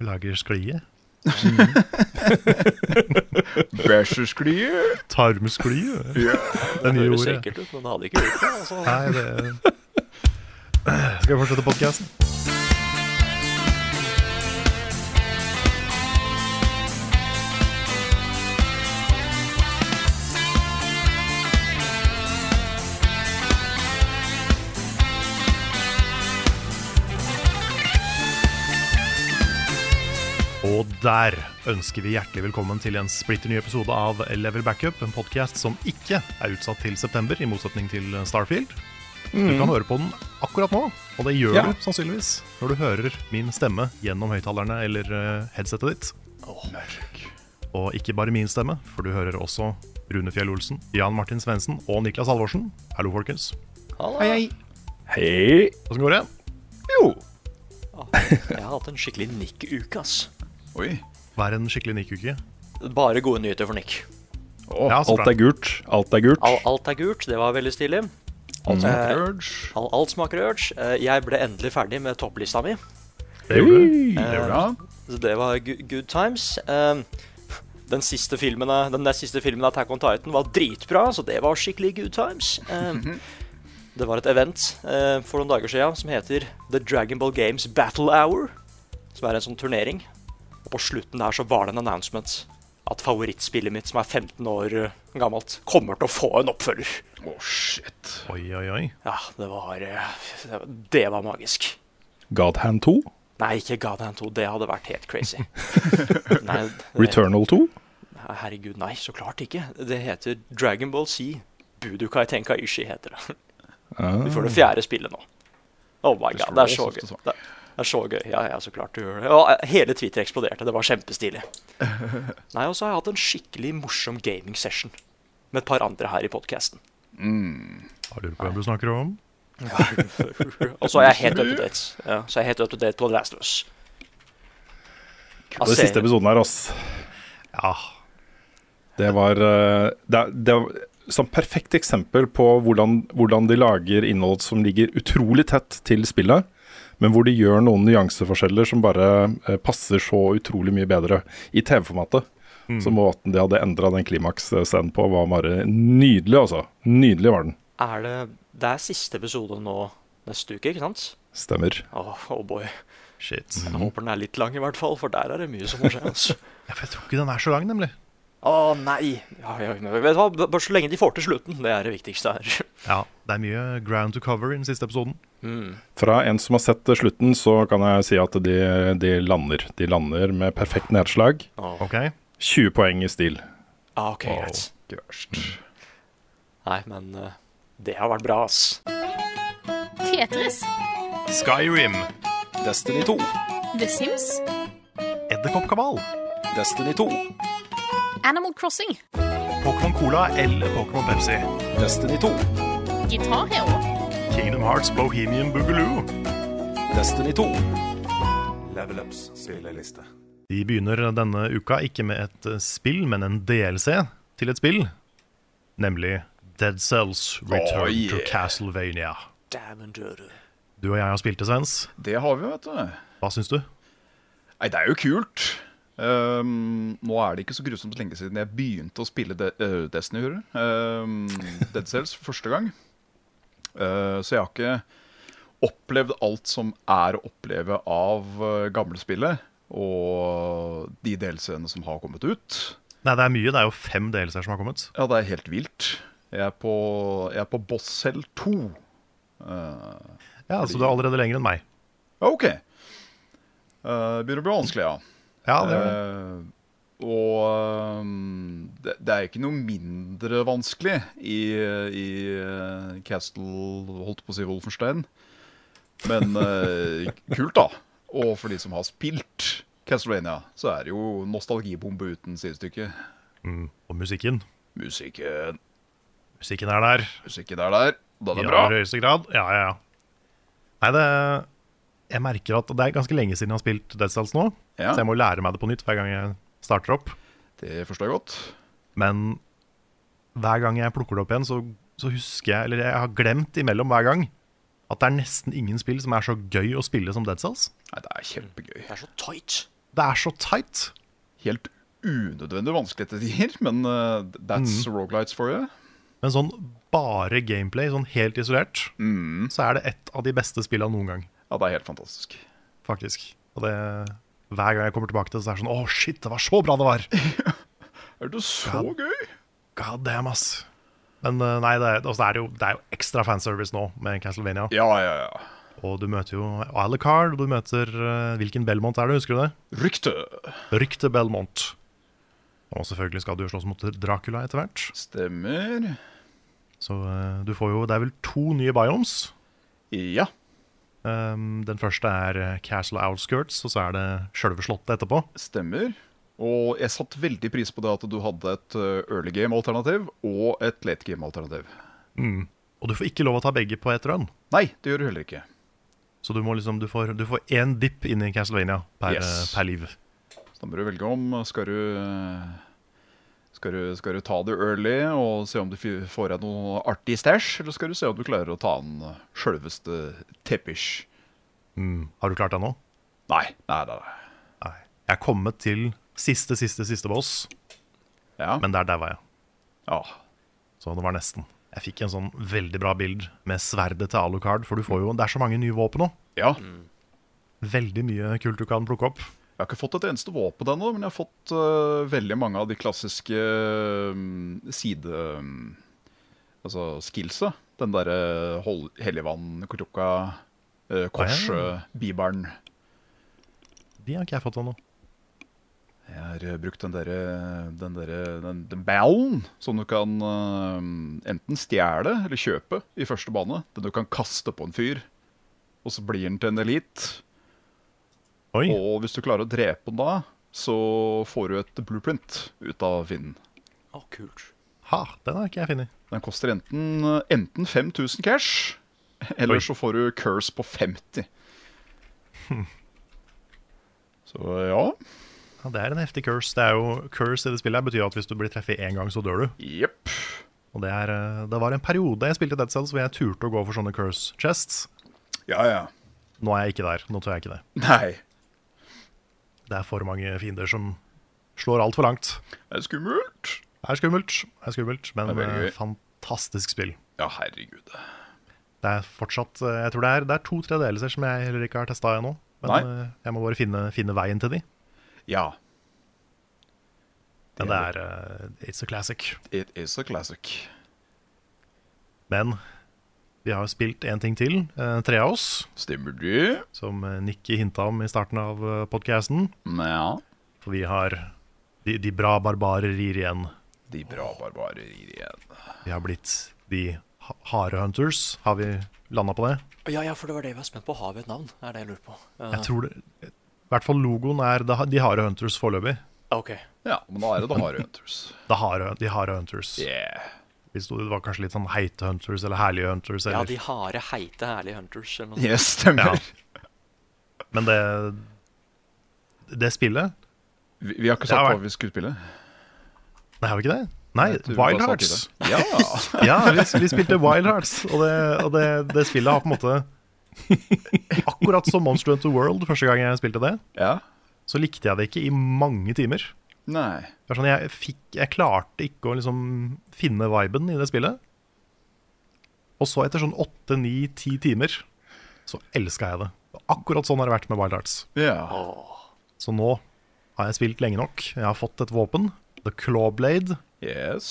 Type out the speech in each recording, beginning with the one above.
Lager sklie. Bæsjesklie. Tarmsklie. Ja. Det nye høres ordet. ekkelt ut, men det hadde ikke gjort det. Altså. Nei, det Skal vi fortsette podkasten? Og der ønsker vi hjertelig velkommen til en splitter ny episode av Level Backup, en podkast som ikke er utsatt til september, i motsetning til Starfield. Du kan høre på den akkurat nå, og det gjør Ja. du sannsynligvis når du hører min stemme gjennom høyttalerne eller eh, headsetet ditt. Og ikke bare min stemme, for du hører også Rune Fjell Olsen, Jan Martin Svendsen og Niklas Halvorsen. Hallo, folkens. Hallo. Hei, hei. Åssen går det? Jo. Jeg har hatt en skikkelig Nick-uke, ass. Oi. Vær en skikkelig nikkuke. Bare gode nyheter for Nick. Oh, Ja, alt er gult. Alt er gult. All, alt er gult, det var veldig stilig. Alt Eh, smaker urge. All, alt smaker urge. Eh, Jeg ble endelig ferdig med topplista mi. Det gjorde du. Det bra. Så det var good, times. Den siste filmen av, den nest siste filmen av Attack on Titan var dritbra, så det var skikkelig good times. Um, det var et event eh, for noen dager siden som heter The Dragon Ball Games Battle Hour. Som er en sånn turnering. Og på slutten der så var det en announcement at favorittspillet mitt, som er 15 år eh, gammelt, kommer til å få en oppfølger. Å, shit. Oi, oi, oi. Ja, det var eh, det var- Det var magisk. Godhand 2. Nei, ikke God Hand 2. Det hadde vært helt crazy. Nei, det- Returnal 2. Herregud, nei, så klart ikke. Det heter Dragon Ball Z. Tenka Tenkaishi heter det. Ah. Vi får det fjerde spillet nå. Oh my god, det er så gøy. Det er så gøy. Ja, ja, så klart du gjør det. Og eh, hele Twitter eksploderte. Det var kjempestilig. Nei, og så har jeg hatt en skikkelig morsom gaming session med et par andre her i podkasten. Har du på hvem du snakker om? Og så er jeg helt up to date. Ja, så er jeg helt up to date på The Last of Us. Det siste episoden her, ass. Ja. Det var eh, Det, det var som perfekt eksempel på hvordan, hvordan de lager innhold som ligger utrolig tett til spillet, men hvor de gjør noen nyanseforskjeller som bare eh, passer så utrolig mye bedre i TV-formatet. Så måten de hadde endra den klimaksscenen på, var bare nydelig, altså. Nydelig var den. Er det Det er siste episode nå neste uke, ikke sant? Stemmer. Åh, oh boy. Shit. Jeg håper den er litt lang, i hvert fall, for der er det mye som må skje. Altså. Jeg tror ikke den er så lang, nemlig. Å nei! Ja, ja, men vet du hva? Bare så lenge de får til slutten. Det er det viktigste her. Ja, Det er mye ground to cover i den siste episoden. Mm. Fra en som har sett eh, slutten, så kan jeg si at de, de lander. De lander med perfekt nedslag. Oh. Ok? 20 poeng i stil. ah, ok, greit. Verst. Nei, men uh, det har vært bra, ass. Tetris, Skyrim. Destiny 2. The Sims, Edderkoppkabal. Destiny 2. Animal Crossing, Pokémon Cola eller Pokémon Pepsi. Destiny 2. Guitar Hero, Kingdom Hearts Bohemian Boogaloo. Destiny 2. Level Ups spilleliste. De begynner denne uka ikke med et eh, spill, men en DLC til et spill. Nemlig Dead Cells Return Oh, yeah. to Castlevania. Damn. Du og jeg har spilt det, Svens. Det har vi, vet du. Hva syns du? Nei, det er jo kult. Um, nå er det ikke så grusomt lenge siden jeg begynte å spille De uh, Destiny. hører du. Ehm, Dead Cells første gang. Eh, så jeg har ikke opplevd alt som er å oppleve av uh, gamle. Og de delscenene som har kommet ut. Nei, det er mye. Det er jo fem DLC-er som har kommet. Ja, det er helt vilt. Jeg er på, jeg er på Boss Cell 2. Uh, Ja, Så du er allerede lenger enn meg. OK. Uh, begynner å bli vanskelig, ja. Ja, det er det. Eh, og um, det, det er ikke noe mindre vanskelig i, i eh, Castle Holdt på å si Wolfenstein. Men eh, kult, da. Og for de som har spilt. Castlevania, så er det jo nostalgibombe uten sidestykke. Mm. Og musikken. Musikken Musikken er der. Musikken er der. I er bra. I høyeste grad. Ja, ja, ja. Nei, det Jeg merker at det er ganske lenge siden jeg har spilt Dead Cells nå. Ja. Så jeg må lære meg det på nytt hver gang jeg starter opp. Det forstår jeg godt. Men hver gang jeg plukker det opp igjen, så, så husker jeg Eller jeg har glemt imellom hver gang at det er nesten ingen spill som er så gøy å spille som Dead Cells. Nei, det er kjempegøy. Det er så tight. Det er så tight. Helt unødvendig vanskelig til tider, men uh, that's Mm. rogelights for you. Men sånn bare gameplay, sånn helt isolert, Mm. så er det et av de beste spillene noen gang. Ja, det er helt fantastisk. Faktisk. Og det Hver gang jeg kommer tilbake til det, så er det sånn Å, shit, det var så bra det var! Er det så God. gøy? God damn, ass. Men eh, nei, det altså, det er, jo, det er jo ekstra fanservice nå med Castlevania. Ja, ja, ja. Og du møter jo Alicard, og du møter eh, Hvilken Belmont er det, husker du det? Rykte. Rykte Belmont. Og selvfølgelig skal du slåss mot Dracula etter hvert. Stemmer. Så eh, du får jo Det er vel to nye biomes. Ja. Um, den første er eh, Castle Outskirts, og så er det sjølve slottet etterpå. Stemmer. Og jeg satte veldig pris på det at du hadde et uh, early game-alternativ og et late game-alternativ. Mm. Og du får ikke lov å ta begge på ett run. Nei, det gjør du heller ikke. Så du, må liksom, du får du får én dipp inn i Castlevania per, Yes. eh, per liv. Så da må du velge om. Skal du, skal du, skal du ta det early og se om du får deg noe artig stæsj, eller skal du se om du klarer å ta den sjølveste Teppish? Mm. Har du klart det nå? Nei. Nei, nei, nei. Nei. Jeg er kommet til siste, siste, siste boss, Ja. men der daua jeg. ja. Så det var nesten. Jeg fikk en sånn veldig bra bild med sverdet til Alucard, for du får jo, det er så mange nye våpen nå. ja. Veldig mye kult du kan plukke opp. Jeg har ikke fått et eneste våpen ennå, men jeg har fått uh, veldig mange av de klassiske um, side... Um, altså skillsa. Den derre hellig helligvann, krukka, uh, kors, Ah, ja. øh, bibelen. De har ikke jeg fått ennå. Jeg har øh, brukt den derre den, der, den, den ballen som du kan uh, enten stjele eller kjøpe i første bane. Den du kan kaste på en fyr, og så blir den til en elite. Oi. Og hvis du klarer å drepe den da, så får du et blueprint ut av fienden. Å, kult. Ha, den har ikke jeg funnet. Den koster enten, enten 5000 cash, eller Oi. så får du curse på 50. Så ja. Ja, det er en heftig curse. Det er jo Curse i det spillet betyr at hvis du blir treffet én gang, så dør du. Yep. Og det, er, eh, det var en periode jeg spilte Dead Cells hvor jeg turte å gå for sånne curse chests. Ja, ja. Nå er jeg ikke der. Nå tør jeg ikke det. Nei. Det er for mange fiender som slår altfor langt. Det er skummelt. Det er skummelt, det er skummelt men Det er eh, fantastisk spill. Ja, herregud. Det er fortsatt eh, Jeg tror det er, det er to tredjedelser som jeg heller ikke har testa ennå. Men Nei. eh, jeg må bare finne, finne veien til de. Ja. Men det er uh, It's a classic. It is a classic. Men vi har spilt én ting til, eh, tre av oss, Stemmer det? som eh, Nikki hinta om i starten av uh, podkasten. Ja. For vi har de, de bra barbarer rir igjen. De bra barbarer igjen. Vi har blitt de ha- harde hunters. Har vi landa på det? Ja, ja, for det var det vi var spent på. Har vi et navn? Er det jeg lurer på. Uh... Jeg tror det I hvert fall logoen er de harde hunters foreløpig. OK. Ja, men da er det The Harde Hunters. Det harde, de harde hunters. Yeah. Det var kanskje litt sånn heite hunters eller herlige hunters. Ja, de harde, heite, herlige hunters. Eller noe. Yes, stemmer. Ja. Men det Det spillet Vi, vi har ikke sagt vært- hva vi skulle spille. Nei, har vi ikke det? Nei, Wild Hearts. Ja. Ja, vi, vi spilte Wild Hearts, og, det, og det, det spillet har på en måte Akkurat som Monster Hunter World første gang jeg spilte det, ja. så likte jeg det ikke i mange timer. Nei. Det er sånn, jeg, fikk, jeg klarte ikke å liksom finne viben i det spillet. Og så etter sånn åtte, ni, ti timer, så elska jeg det. Akkurat sånn har det vært med Wild Hearts. Yeah. Så nå har jeg spilt lenge nok. Jeg har fått et våpen, The Clawblade, Yes.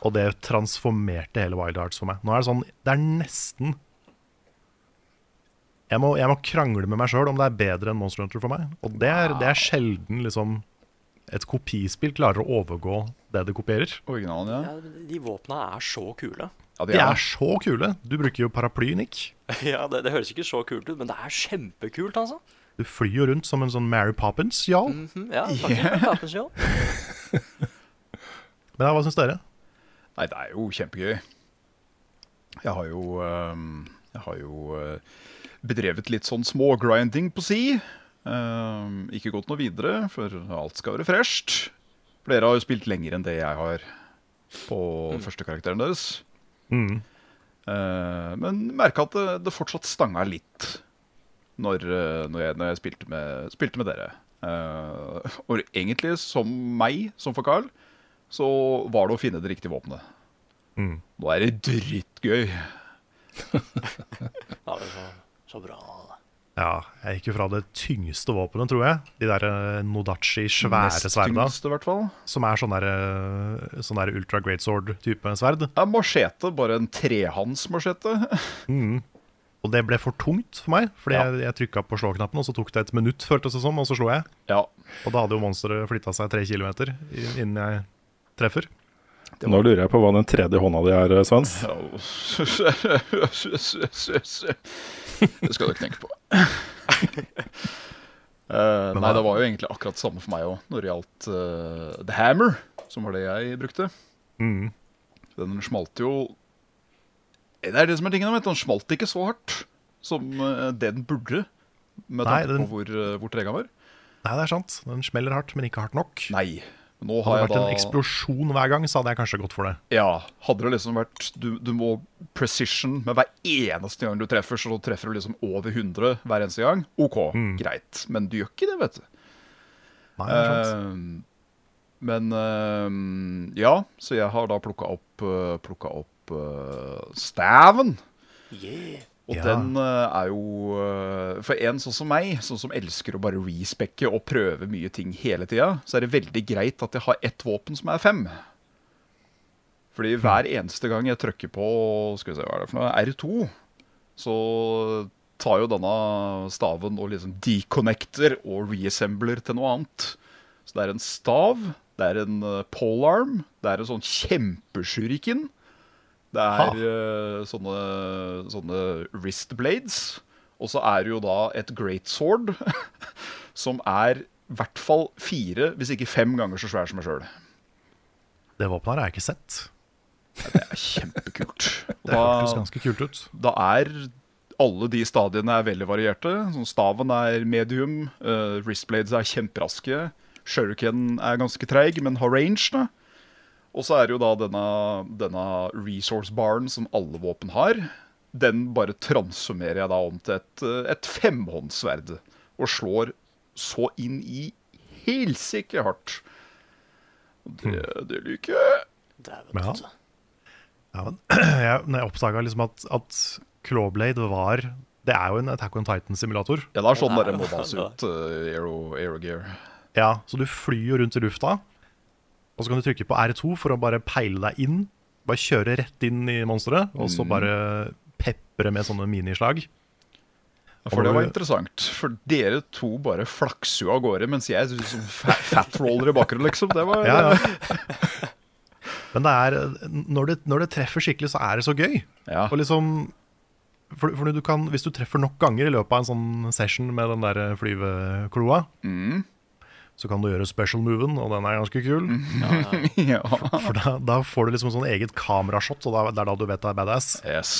og det transformerte hele Wild Hearts for meg. Nå er det sånn Det er nesten Jeg må, jeg må krangle med meg sjøl om det er bedre enn Monster Hunter for meg. Og det er, det er sjelden liksom et kopispill klarer å overgå det det kopierer. Originalen, ja. Ja, de våpna er så kule. ja De er så kule. Du bruker jo paraply, Nick. Ja, det, det høres ikke så kult ut, men det er kjempekult, altså. Du flyr jo rundt som en sånn Mary Poppins, ja. Mhm, ja, faktisk. Yeah. Papens, ja. Men ja, hva syns dere? Nei, det er jo kjempegøy. Jeg har jo, um, jeg har jo uh, bedrevet litt sånn smågrinding på si. Ehm, ikke gått noe videre, for alt skal være fresht. Flere har jo spilt lenger enn det jeg har på Mm. førstekarakteren deres. Mm. Uh, men merka at det, det fortsatt stanga litt når, eh, når, jeg, når jeg spilte med, spilte med dere. Uh, og egentlig, som meg, som for Carl, så var det å finne det riktige våpenet. Mm. Nå er det drittgøy. Ja, det er så, så bra. Ja, jeg gikk jo fra det tyngste våpenet, tror jeg. De der eh, Nodachi svære Nest sverda. tyngste, i hvert fall. Som er sånn der, eh, sånn der ultra great sword-type sverd. Ja, machete, bare en trehandsmachete. Mm. Og det ble for tungt for meg, fordi Ja. jeg, jeg trykka på slå-knappen, og så tok det et minutt, føltes det som, og så slo jeg. Ja. Og da hadde jo monsteret flytta seg tre kilometer innen jeg treffer. Nå lurer jeg på hva den tredje hånda di er, Svens. Det skal du ikke tenke på. Uh, nei, det var jo egentlig akkurat det samme for meg òg når det gjaldt uh, The Hammer, som var det jeg brukte. Mm. Den smalt jo Det er det som er tingen. Den smalt ikke så hardt som eh, det den burde, med tanke på hvor, hvor treg var. Nei, det er sant. Den smeller hardt, men ikke hardt nok. Nei. Nå Hadde det vært vært en eksplosjon hver gang, så hadde jeg kanskje gått for det. Ja, hadde det liksom vært du, du må precision med hver eneste gang du treffer, så treffer du liksom over 100 hver eneste gang. OK, greit. Men du gjør ikke det, vet du. Nei, det er sant. Eh, men uh, ja, så jeg har da plukka opp, uh, plukka opp uh, staven. Og Ja. den eh, er jo eh, For en sånn som meg, sånn som elsker å bare respekke og prøve mye ting hele tida, så er det veldig greit at jeg har ett våpen som er fem. Fordi hver eneste gang jeg trykker på skal vi se, hva er det for noe, R2, så tar jo denne staven og liksom deconnecter og reassembler til noe annet. Så det er en stav, det er en uh, polearm, det er en sånn kjempeshuriken. Det er uh, sånne, sånne wrist blades. Og så er det jo da et great sword, som er i hvert fall fire, hvis ikke fem ganger så svær som meg sjøl. Det våpenet har jeg ikke sett. Det er kjempekult. Det hørtes ganske kult ut. da er alle de stadiene er veldig varierte. Sånn staven er medium, uh, wristblades er kjemperaske. Shuriken er ganske treig, men har range. da. Og så er det jo da denne, denne resource baren som alle våpen har. Den bare transformerer jeg da om til et, et femhåndssverd. Og slår så inn i helsike hardt. Det, det liker jeg. Dæven, er altså. Ja, men jeg, når jeg oppdaga liksom at, at Clawblade var Det er jo en Attack on Titan-simulator. Ja, det er sånn dere må base ut uh, aero, aerogear. Ja, Så du flyr jo rundt i lufta, og så kan du trykke på R2 for å bare peile deg inn. Bare kjøre rett inn i monsteret, og så bare pepre med sånne minislag. For det var interessant. For dere to bare flakser jo av gårde, mens jeg liksom fat fatroller i bakgrunnen, liksom. Det var Ja, ja. Men det er, når, det, når det treffer skikkelig, så er det så gøy. Ja. Og liksom for, for du kan, Hvis du treffer nok ganger i løpet av en sånn session med den der flyvekloa, Mm. Så kan du gjøre special moven, og den er ganske kul. ja. For da, da får du liksom sånn eget kamerashot, og det er da du vet det er badass. Yes.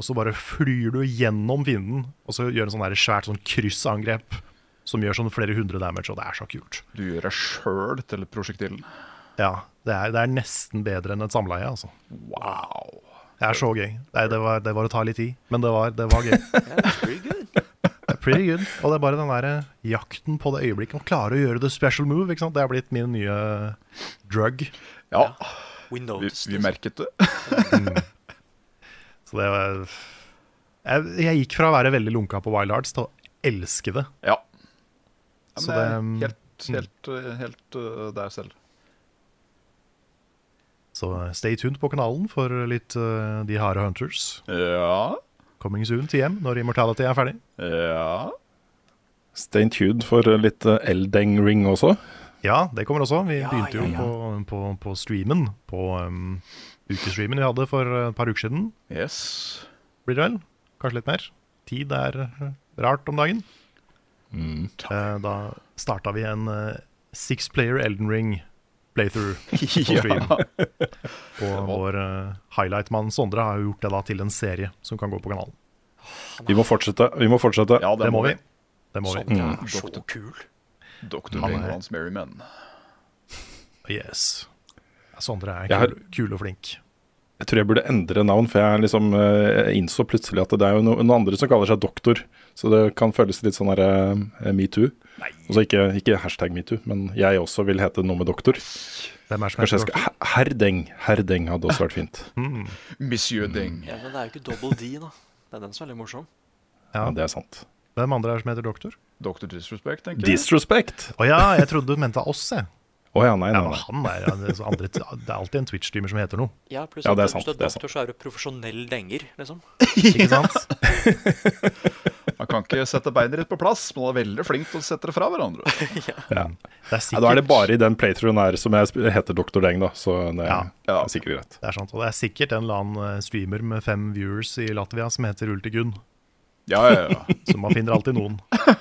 Og så bare flyr du gjennom fienden, og så gjør en sånn svært sånn kryssangrep som gjør sånn flere hundre damage, og det er så kult. Du gjør deg sjøl til prosjektilen. Ja, det er, det er nesten bedre enn et samleie, altså. Wow. Det er så gøy. Nei, det, var, det var å ta litt tid, men det var, det var gøy. Pretty good. Og det er bare den der eh, jakten på det øyeblikket. Å klare å gjøre the special move. ikke sant? Det er blitt min nye drug. Ja, We vi, vi merket det. Så det var jeg, jeg gikk fra å være veldig lunka på Wild Arts til å elske det. Ja. men det er helt, helt, helt uh, der selv. Så eh, stay tuned på kanalen for litt uh, De harde hunters. Ja. Coming soon til hjem når Immortality er ferdig. Ja. Stay tuned for litt eh, Eldeng Ring også. Ja, det kommer også. Vi Ja, begynte jo ja, ja. På, på, på streamen. På um, ukestreamen vi hadde for et par uker siden. Yes. Blir det vel? Kanskje litt mer. Tid er eh, rart om dagen. Eh, da starta vi en uh, six player Elden Ring playthrough på Ja. stream. Og vår uh, highlight-mann Sondre har jo gjort det da til en serie som kan gå på kanalen. Vi må fortsette. Vi må fortsette. Ja, Det må vi. Det må vi. Sondre Mm. er så kul. Doktor er- Merry Men. Yes. Sondre er har- kul, kul og flink. Jeg tror jeg burde endre navn, for jeg liksom jeg innså plutselig at det er jo no- noen andre som kaller seg doktor. Så det kan føles litt sånn her eh, metoo. Altså ikke, ikke hashtag metoo, men jeg også vil hete noe med doktor. Hvem er som Kanskje jeg skal Herr Deng. Herdeng. Herdeng hadde også vært fint. Mm. Monsieur Deng. Ja, men det er jo ikke double D, da. Det er den som er litt morsom. Ja, det er sant. Hvem andre er som heter doktor? Dr. Disrespect, tenker jeg. Disrespect. Å ja, jeg trodde du mente oss, jeg. Å ja, nei, Ja, nei, men nei. han er, ja, det, er så andre, det er alltid en Twitch-streamer som heter noe. Ja, pluss Ja, at det er hvis sant, du er det er doktor, så er du profesjonell denger, liksom. Ikke sant? Han kan ikke sette beinet ditt på plass, men han er veldig flink til å sette det fra hverandre. Ja. Det er Ja, sikkert, da er det bare i den playthroughen her som jeg heter Dr. Deng, da. Så det Ja. er sikkert greit. Det er sant, og det er sikkert en eller annen eh, streamer med fem viewers i Latvia som heter Ultigun. Ja, ja, ja. Så man finner alltid noen.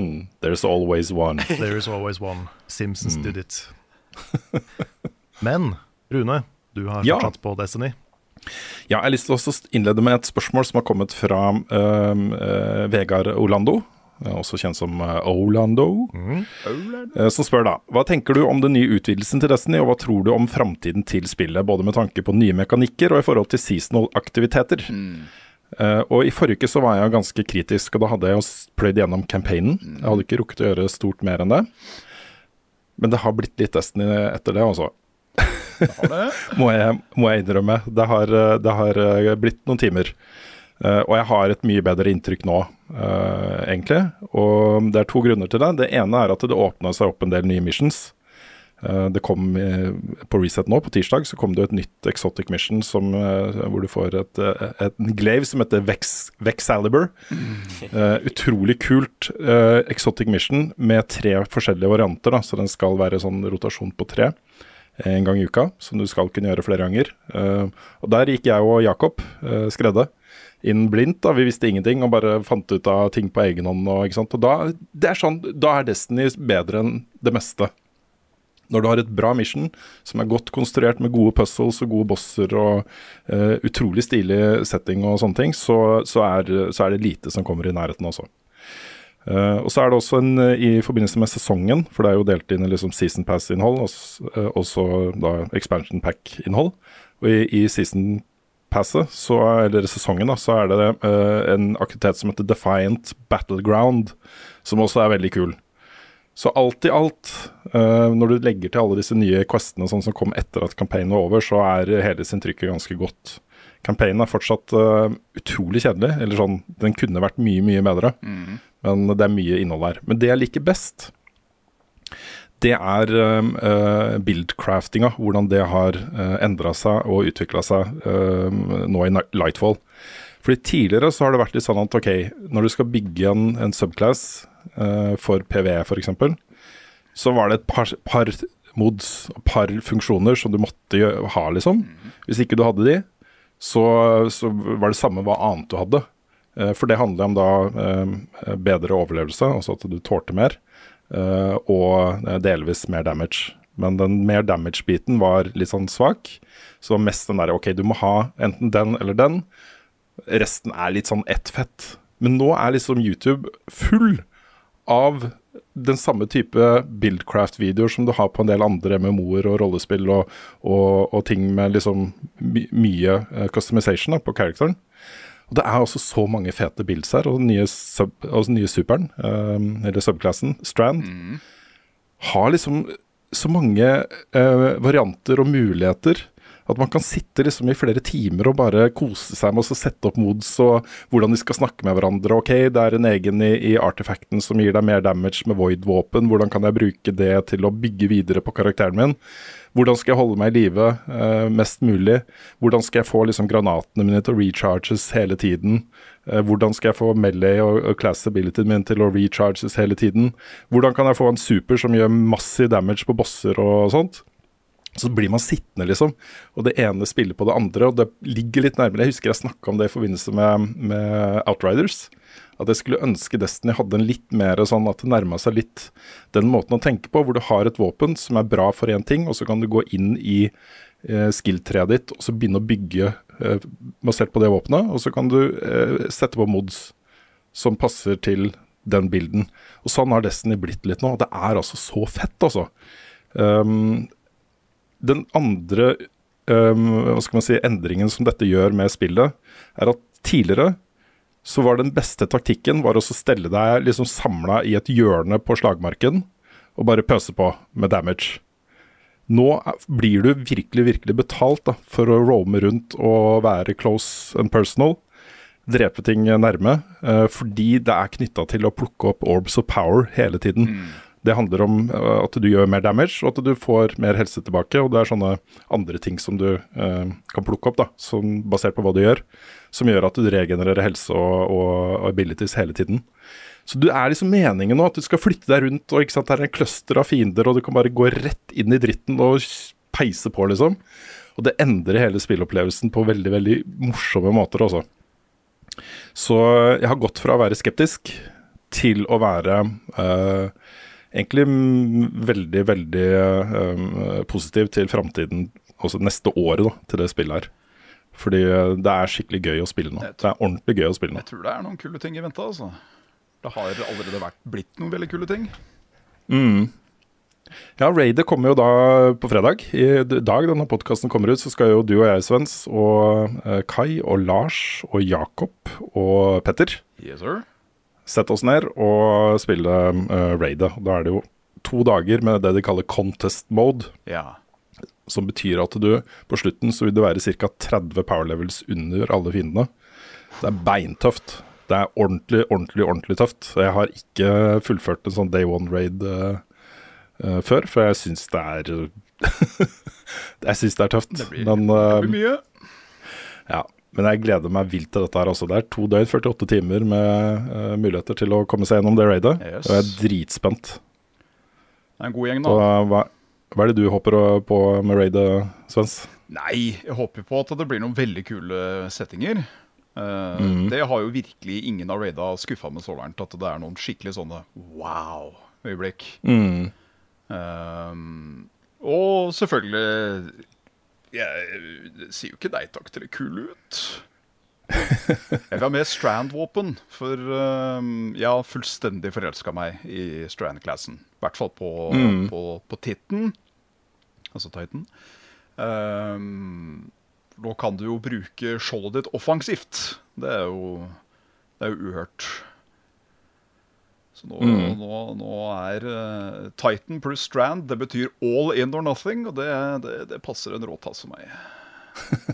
Mm. There's always one. There is always one. Simpsons Mm. did it. Men Rune, du har Ja. fortsatt på Destiny. Ja, jeg har lyst til å innlede med et spørsmål som har kommet fra uh, uh, Vegard Orlando, øh, også kjent som øh, Orlando, øh, som spør da Hva tenker du om den nye utvidelsen til Destiny, og hva tror du om framtiden til spillet, både med tanke på nye mekanikker og i forhold til seasonal-aktiviteter? Eh, og I forrige uke så var jeg ganske kritisk, og da hadde jeg jo pløyd gjennom campaignen. Jeg hadde ikke rukket å gjøre stort mer enn det. Men det har blitt litt Destiny etter det, altså. Må, jeg, må jeg innrømme. Det har, det har eh, blitt noen timer. Eh, og jeg har et mye bedre inntrykk nå, eh, egentlig. Og det er to grunner til det. Det ene er at det åpna seg opp en del nye missions. Det kom På Reset nå, på tirsdag, så kom det et nytt exotic mission som, hvor du får et, et en glaive som heter Vex, Vexaliber. Uh, utrolig kult uh, exotic mission med tre forskjellige varianter. Da, så den skal være sånn rotasjon på tre en gang i uka, som du skal kunne gjøre flere ganger. Eh, og der gikk jeg og Jakob uh, Skredde inn blindt. da, Vi visste ingenting og bare fant ut av ting på egen hånd. Og, og da, det er sånn, da er Destiny bedre enn det meste. Når du har et bra mission som er godt konstruert med gode puzzles og gode bosser og uh, utrolig stilig setting og sånne ting, så, så, er, så er det lite som kommer i nærheten også. Eh, og så er det også en eh, i forbindelse med sesongen, for det er jo delt inn i liksom season pass-innhold og eh, også da expansion pack-innhold. Og i, i season passet, så, eller sesongen, da, så er det uh, en aktivitet som heter Defiant Battleground, som også er veldig kul. Så alt i alt, når du legger til alle disse nye questene sånn som kom etter at campaignen var over, så er hele sin trykket ganske godt. Campaignen er fortsatt uh, utrolig kjedelig, eller sånn, den kunne vært mye, mye bedre. Men det er mye innhold her. Men det jeg liker best, det er uh, buildcraftinga. Hvordan det har uh, endra seg og utvikla seg uh, nå i Lightfall. Fordi Tidligere så har det vært litt sånn at ok, når du skal bygge en, en subclass uh, for PVE f.eks., så var det et par, par mods og par funksjoner som du måtte ha, liksom. Hvis ikke du hadde de, så, så var det samme hva annet du hadde. Eh, For det handler om da eh, bedre overlevelse, altså at du tålte mer, eh, og delvis mer damage. Men den mer damage-biten var litt sånn svak. Så mest den derre OK, du må ha enten den eller den. Resten er litt sånn ett fett. Men nå er liksom YouTube full av den samme type Buildcraft-videoer som du har på en del andre MMO-er og rollespill og, og, og ting med liksom my mye eh, customization da, på characteren. Og Det er også så mange fete builds her, og den nye, sub, den nye superen, um, eller subklassen, Strand, har liksom så mange uh, varianter og muligheter at man kan sitte liksom i flere timer og bare kose seg med å sette opp mods og hvordan de skal snakke med hverandre. Ok, det er en egen i, i artefakten som gir deg mer damage med void-våpen. Hvordan kan jeg bruke det til å bygge videre på karakteren min? Hvordan skal jeg holde meg i live uh, mest mulig? Hvordan skal jeg få liksom granatene mine til å recharges hele tiden? Uh, hvordan skal jeg få melee og, og class abilityen min til å recharges hele tiden? Hvordan kan jeg få en super som gjør massiv damage på bosser og sånt? Så blir man sittende, liksom. Og det ene spiller på det andre, og det ligger litt nærmere. Jeg husker jeg snakka om det i forbindelse med, med Outriders. At jeg skulle ønske Destiny hadde en litt mer sånn at det nærma seg litt den måten å tenke på, hvor du har et våpen som er bra for én ting, og så kan du gå inn i eh, skill-treet ditt og så begynne å bygge eh, basert på det våpenet. Og så kan du eh, sette på mods som passer til den bilden. Og sånn har Destiny blitt litt nå. Det er altså så fett, altså. Um, den andre um, hva skal man si, endringen som dette gjør med spillet, er at tidligere så var den beste taktikken var å stelle deg liksom samla i et hjørne på slagmarken og bare pøse på med damage. Nå blir du virkelig, virkelig betalt da, for å roame rundt og være close and personal. Drepe ting nærme. eh, fordi det er knytta til å plukke opp orbs of power hele tiden. Det handler om eh, at du gjør mer damage, og at du får mer helse tilbake. Og det er sånne andre ting som du eh, kan plukke opp, da, som, basert på hva du gjør. Som gjør at du regenererer helse og, og abilities hele tiden. Så du er liksom meningen nå at du skal flytte deg rundt, og ikke sant, det er en cluster av fiender, og du kan bare gå rett inn i dritten og peise på, liksom. Og det endrer hele spillopplevelsen på veldig, veldig morsomme måter, også. Så jeg har gått fra å være skeptisk til å være eh, egentlig veldig, veldig um, positiv til framtiden, også neste året da, til det spillet her. Fordi eh, det er skikkelig gøy å spille nå. Det er ordentlig gøy å spille nå. Jeg tror det er noen kule ting i vente. altså. Det har allerede vært blitt noen veldig kule ting. Mm. Ja, Raider kommer jo da på fredag. I dag denne podkasten kommer ut, så skal jo du og jeg, Svens, og eh, Kai og Lars og Jakob og Petter Yes, sir. Sette oss ned og spille uh, raidet. Da er det jo to dager med det de kaller contest mode. Ja. Som betyr at du på slutten så vil det være ca. 30 power levels under alle fiendene. Det er beintøft. Det er ordentlig, ordentlig, ordentlig tøft. Jeg har ikke fullført en sånn day one raid uh, uh, før, for jeg syns det er Jeg syns det er tøft. blir- men, Det eh, blir mye. ja, men jeg gleder meg vilt til dette her også. Det er to døgn, 48 timer med uh, muligheter til å komme seg gjennom det raidet. Yes. Og jeg er dritspent. Det er en god gjeng, Så, da. hva, hva er det du håper på med raidet, Svens? Nei, jeg håper på at det blir noen veldig kule settinger. Uh, mm. Det har jo virkelig ingen av raida skuffa med så langt. At det er noen skikkelig sånne wow-øyeblikk. Mm. Uh, og selvfølgelig Jeg sier jo ikke nei takk til det kule ut. Jeg vil ha mer Strand-våpen, for uh, jeg har fullstendig forelska meg i Strand-klassen. I hvert fall på, Mm. på, på Titten, altså Titan. Um, nå kan du jo bruke skjoldet ditt offensivt. Det er jo, det er jo uhørt. Så nå, Mm. nå, nå er uh, Titan pluss Strand Det betyr all in or nothing, og det, det, det passer en råtass for meg.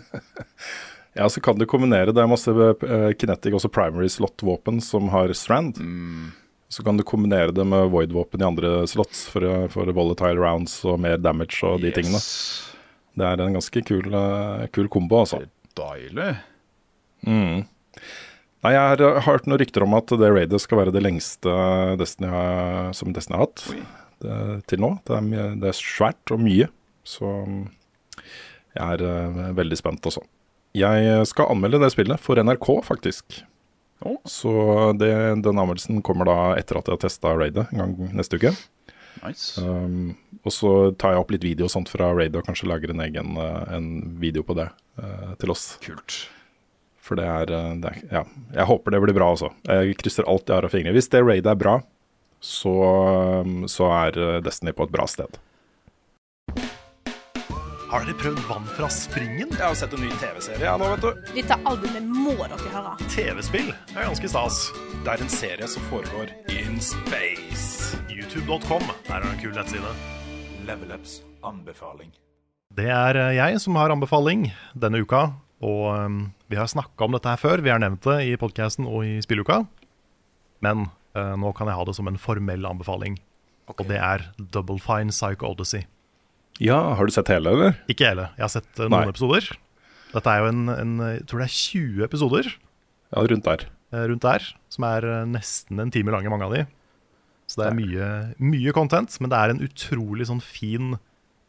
Ja, så kan du kombinere Det er masse uh, kinetic, også primary slot-våpen som har strand. Så kan du kombinere det med void-våpen i andre slots for, for volatile rounds og mer damage og de tingene. Det er en ganske kul, uh, kul kombo, altså. Deilig. Mm. Nei, jeg har hørt noen rykter om at det raidet skal være det lengste Destiny har, som Destiny har hatt det, til nå. Det er, mye- det er svært og mye, så jeg er uh, veldig spent også. Jeg skal anmelde det spillet for NRK, faktisk. Så det, den anmeldelsen kommer da etter at jeg har testa raidet en gang neste uke. Nice. Um, og så tar jeg opp litt video og sånt fra raidet og kanskje lager en egen uh, en video på det uh, til oss. Kult. For det er, uh, det er Ja, jeg håper det blir bra, altså. Jeg krysser alt jeg har av fingre. Hvis det raidet er bra, så, um, så er uh, Destiny på et bra sted. Har dere prøvd vann fra springen? Jeg har sett en ny TV-serie ja, nå, vet du. Dette albumet må dere høre. TV-spill er ganske stas. Det er en serie som foregår in space. YouTube.com er en kul nettside. Level Ups anbefaling. Det er eh, jeg som har anbefaling denne uka. Og um, vi har snakka om dette her før. Vi har nevnt det i podkasten og i spilluka. Men uh, nå kan jeg ha det som en formell anbefaling. Og det er Double Fine Psycho Odyssey. Ja, har du sett hele, eller? Ikke hele. Jeg har sett uh, noen Nei. episoder. Dette er jo en, en Jeg tror det er 20 episoder Ja, rundt der. Uh, rundt der. Som er eh, nesten en time lange, mange av de. Så det er mye, mye content, men det er en utrolig sånn fin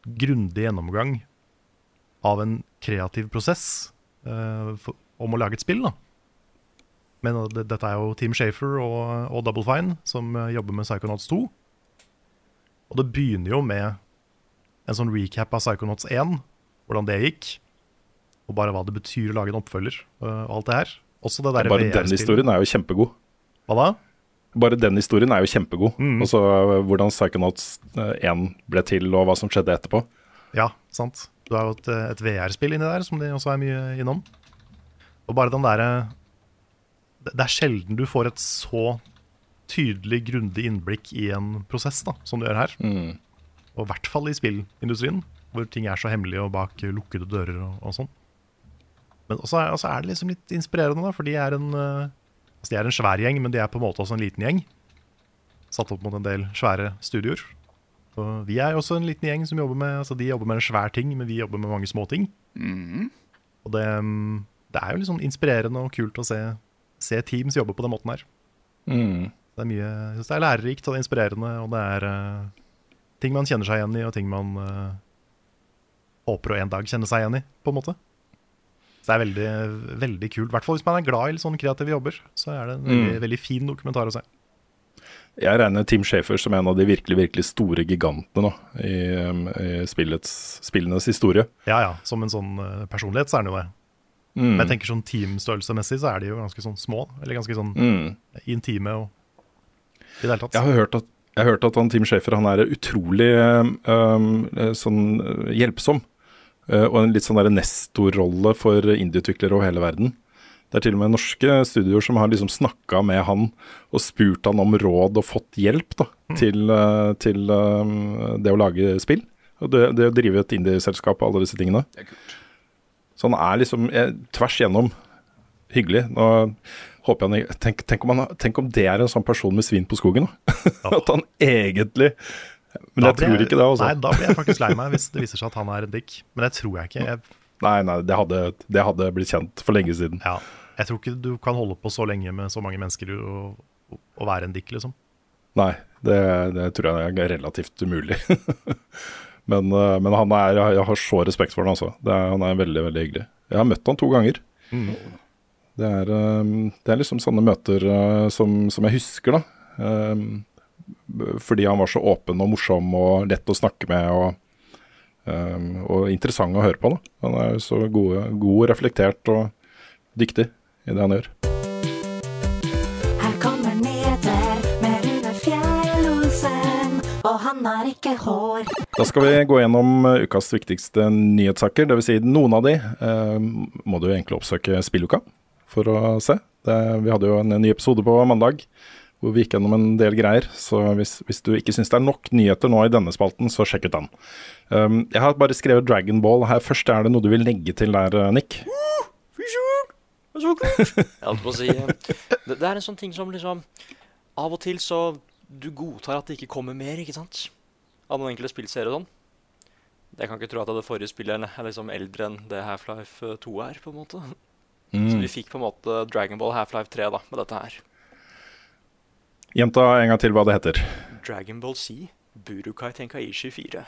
grundig gjennomgang av en kreativ prosess for, om å lage et spill. da. Men det, dette er jo Team Shafer og, og Double Fine som eh, jobber med Psychonauts 2. Og det begynner jo med en sånn recap av Psychonauts 1, hvordan det gikk. Og bare hva det betyr å lage en oppfølger uh, og alt det her. Også det der Bare den historien er jo kjempegod. Hva da? Bare den historien er jo kjempegod. Mm. Og så hvordan Psychonauts uh, 1 ble til, og hva som skjedde etterpå. Ja, sant. Du har jo et, et VR-spill inni der som de også er mye innom. Og bare den derre det, det er sjelden du får et så tydelig, grundig innblikk i en prosess da, som du gjør her. Mm. Og i hvert fall i spillindustrien, hvor ting er så hemmelige og bak lukkede dører og, og sånn. Men også er, også er det liksom litt inspirerende, da, for de er, en, eh, altså de er en svær gjeng, men de er på en måte også en liten gjeng. Satt opp mot en del svære studioer. Og vi er også en liten gjeng som jobber med altså De jobber med en svær ting, men vi jobber med mange små ting. Og det, mm, det er jo liksom inspirerende og kult å se, se teams jobbe på den måten her. Mm. Det er mye, jeg synes det er lærerikt og det er inspirerende, og det er uh, ting man kjenner seg igjen i, og ting man uh, håper å en dag kjenne seg igjen i, på en måte. Så det er veldig, veldig kult. I hvert fall hvis man er glad i litt sånne kreative jobber. Så er det en veldig, Mm. veldig fin dokumentar å se. Jeg regner Team Schaefer som en av de virkelig virkelig store gigantene nå, i, um, i spillets, spillenes historie. Ja ja, som en sånn eh, personlighet så er han jo det. Mm. Men jeg tenker sånn teamstørrelsesmessig så er de jo ganske sånn små. Eller ganske sånn Mm. intime og i det hele tatt. Jeg har hørt at, jeg har hørt at han Team Shafer han er utrolig um, eh, sånn eh, hjelpsom. Uh, og en litt sånn nestorrolle for indieutviklere over hele verden. Det er til og med norske studioer som har liksom snakka med han og spurt han om råd og fått hjelp da, til, eh, til um, det å lage spill. Og det, det å drive et indieselskap og alle disse tingene. Så han er liksom er, tvers igjennom hyggelig. Nå håper jeg han, tenk, tenk, om han, tenk om det er en sånn person med svin på skogen, da. At han egentlig Men Da jeg tror tror ikke det, altså. Nei, da blir jeg faktisk lei meg hvis det viser seg at han er en dick. Men det tror jeg ikke. Jeg, Nei, nei, det hadde, det hadde blitt kjent for lenge siden. ja, jeg tror ikke du kan holde på så lenge med så mange mennesker og, og, og være en dikk, liksom. Nei, det, det tror jeg er relativt umulig. men, eh, men han er, jeg har så respekt for han, altså. Det er, han er veldig, veldig hyggelig. Jeg har møtt han to ganger. Mm. Det er, eh, det er liksom sånne møter eh, som, som jeg husker, da. Fordi han var så åpen og morsom og lett å snakke med og, og interessant å høre på. Da. Han er så god, god, reflektert og dyktig i det han gjør. Her kommer nyheter med Rune Fjell-Olsen, og han har ikke hår. Da skal vi gå gjennom eh, ukas viktigste nyhetssaker. Dvs. Si noen av de eh, må du egentlig oppsøke spilluka for å se. Det, vi hadde jo en ny episode på mandag hvor vi gikk gjennom en del greier. Så hvis, hvis du ikke syns det er nok nyheter nå i denne spalten, så sjekk ut den. Um, jeg har bare skrevet Dragon Ball her først. Er det noe du vil legge til der, eh, Så kult! Jeg holdt på å si eh, det, det er en sånn ting som liksom Av og til så Du godtar at det ikke kommer mer, ikke sant? Av noen enkelte spillserier og sånn. Jeg kan ikke tro at det forrige spillet er liksom eldre enn det Half-Life 2 er, på en måte. Så Mm. vi fikk på en måte Dragon Ball Half-Life 3 da, med dette her. Gjenta en gang til hva det heter. Dragon Ball Z, Burukai Tenkaishi 4.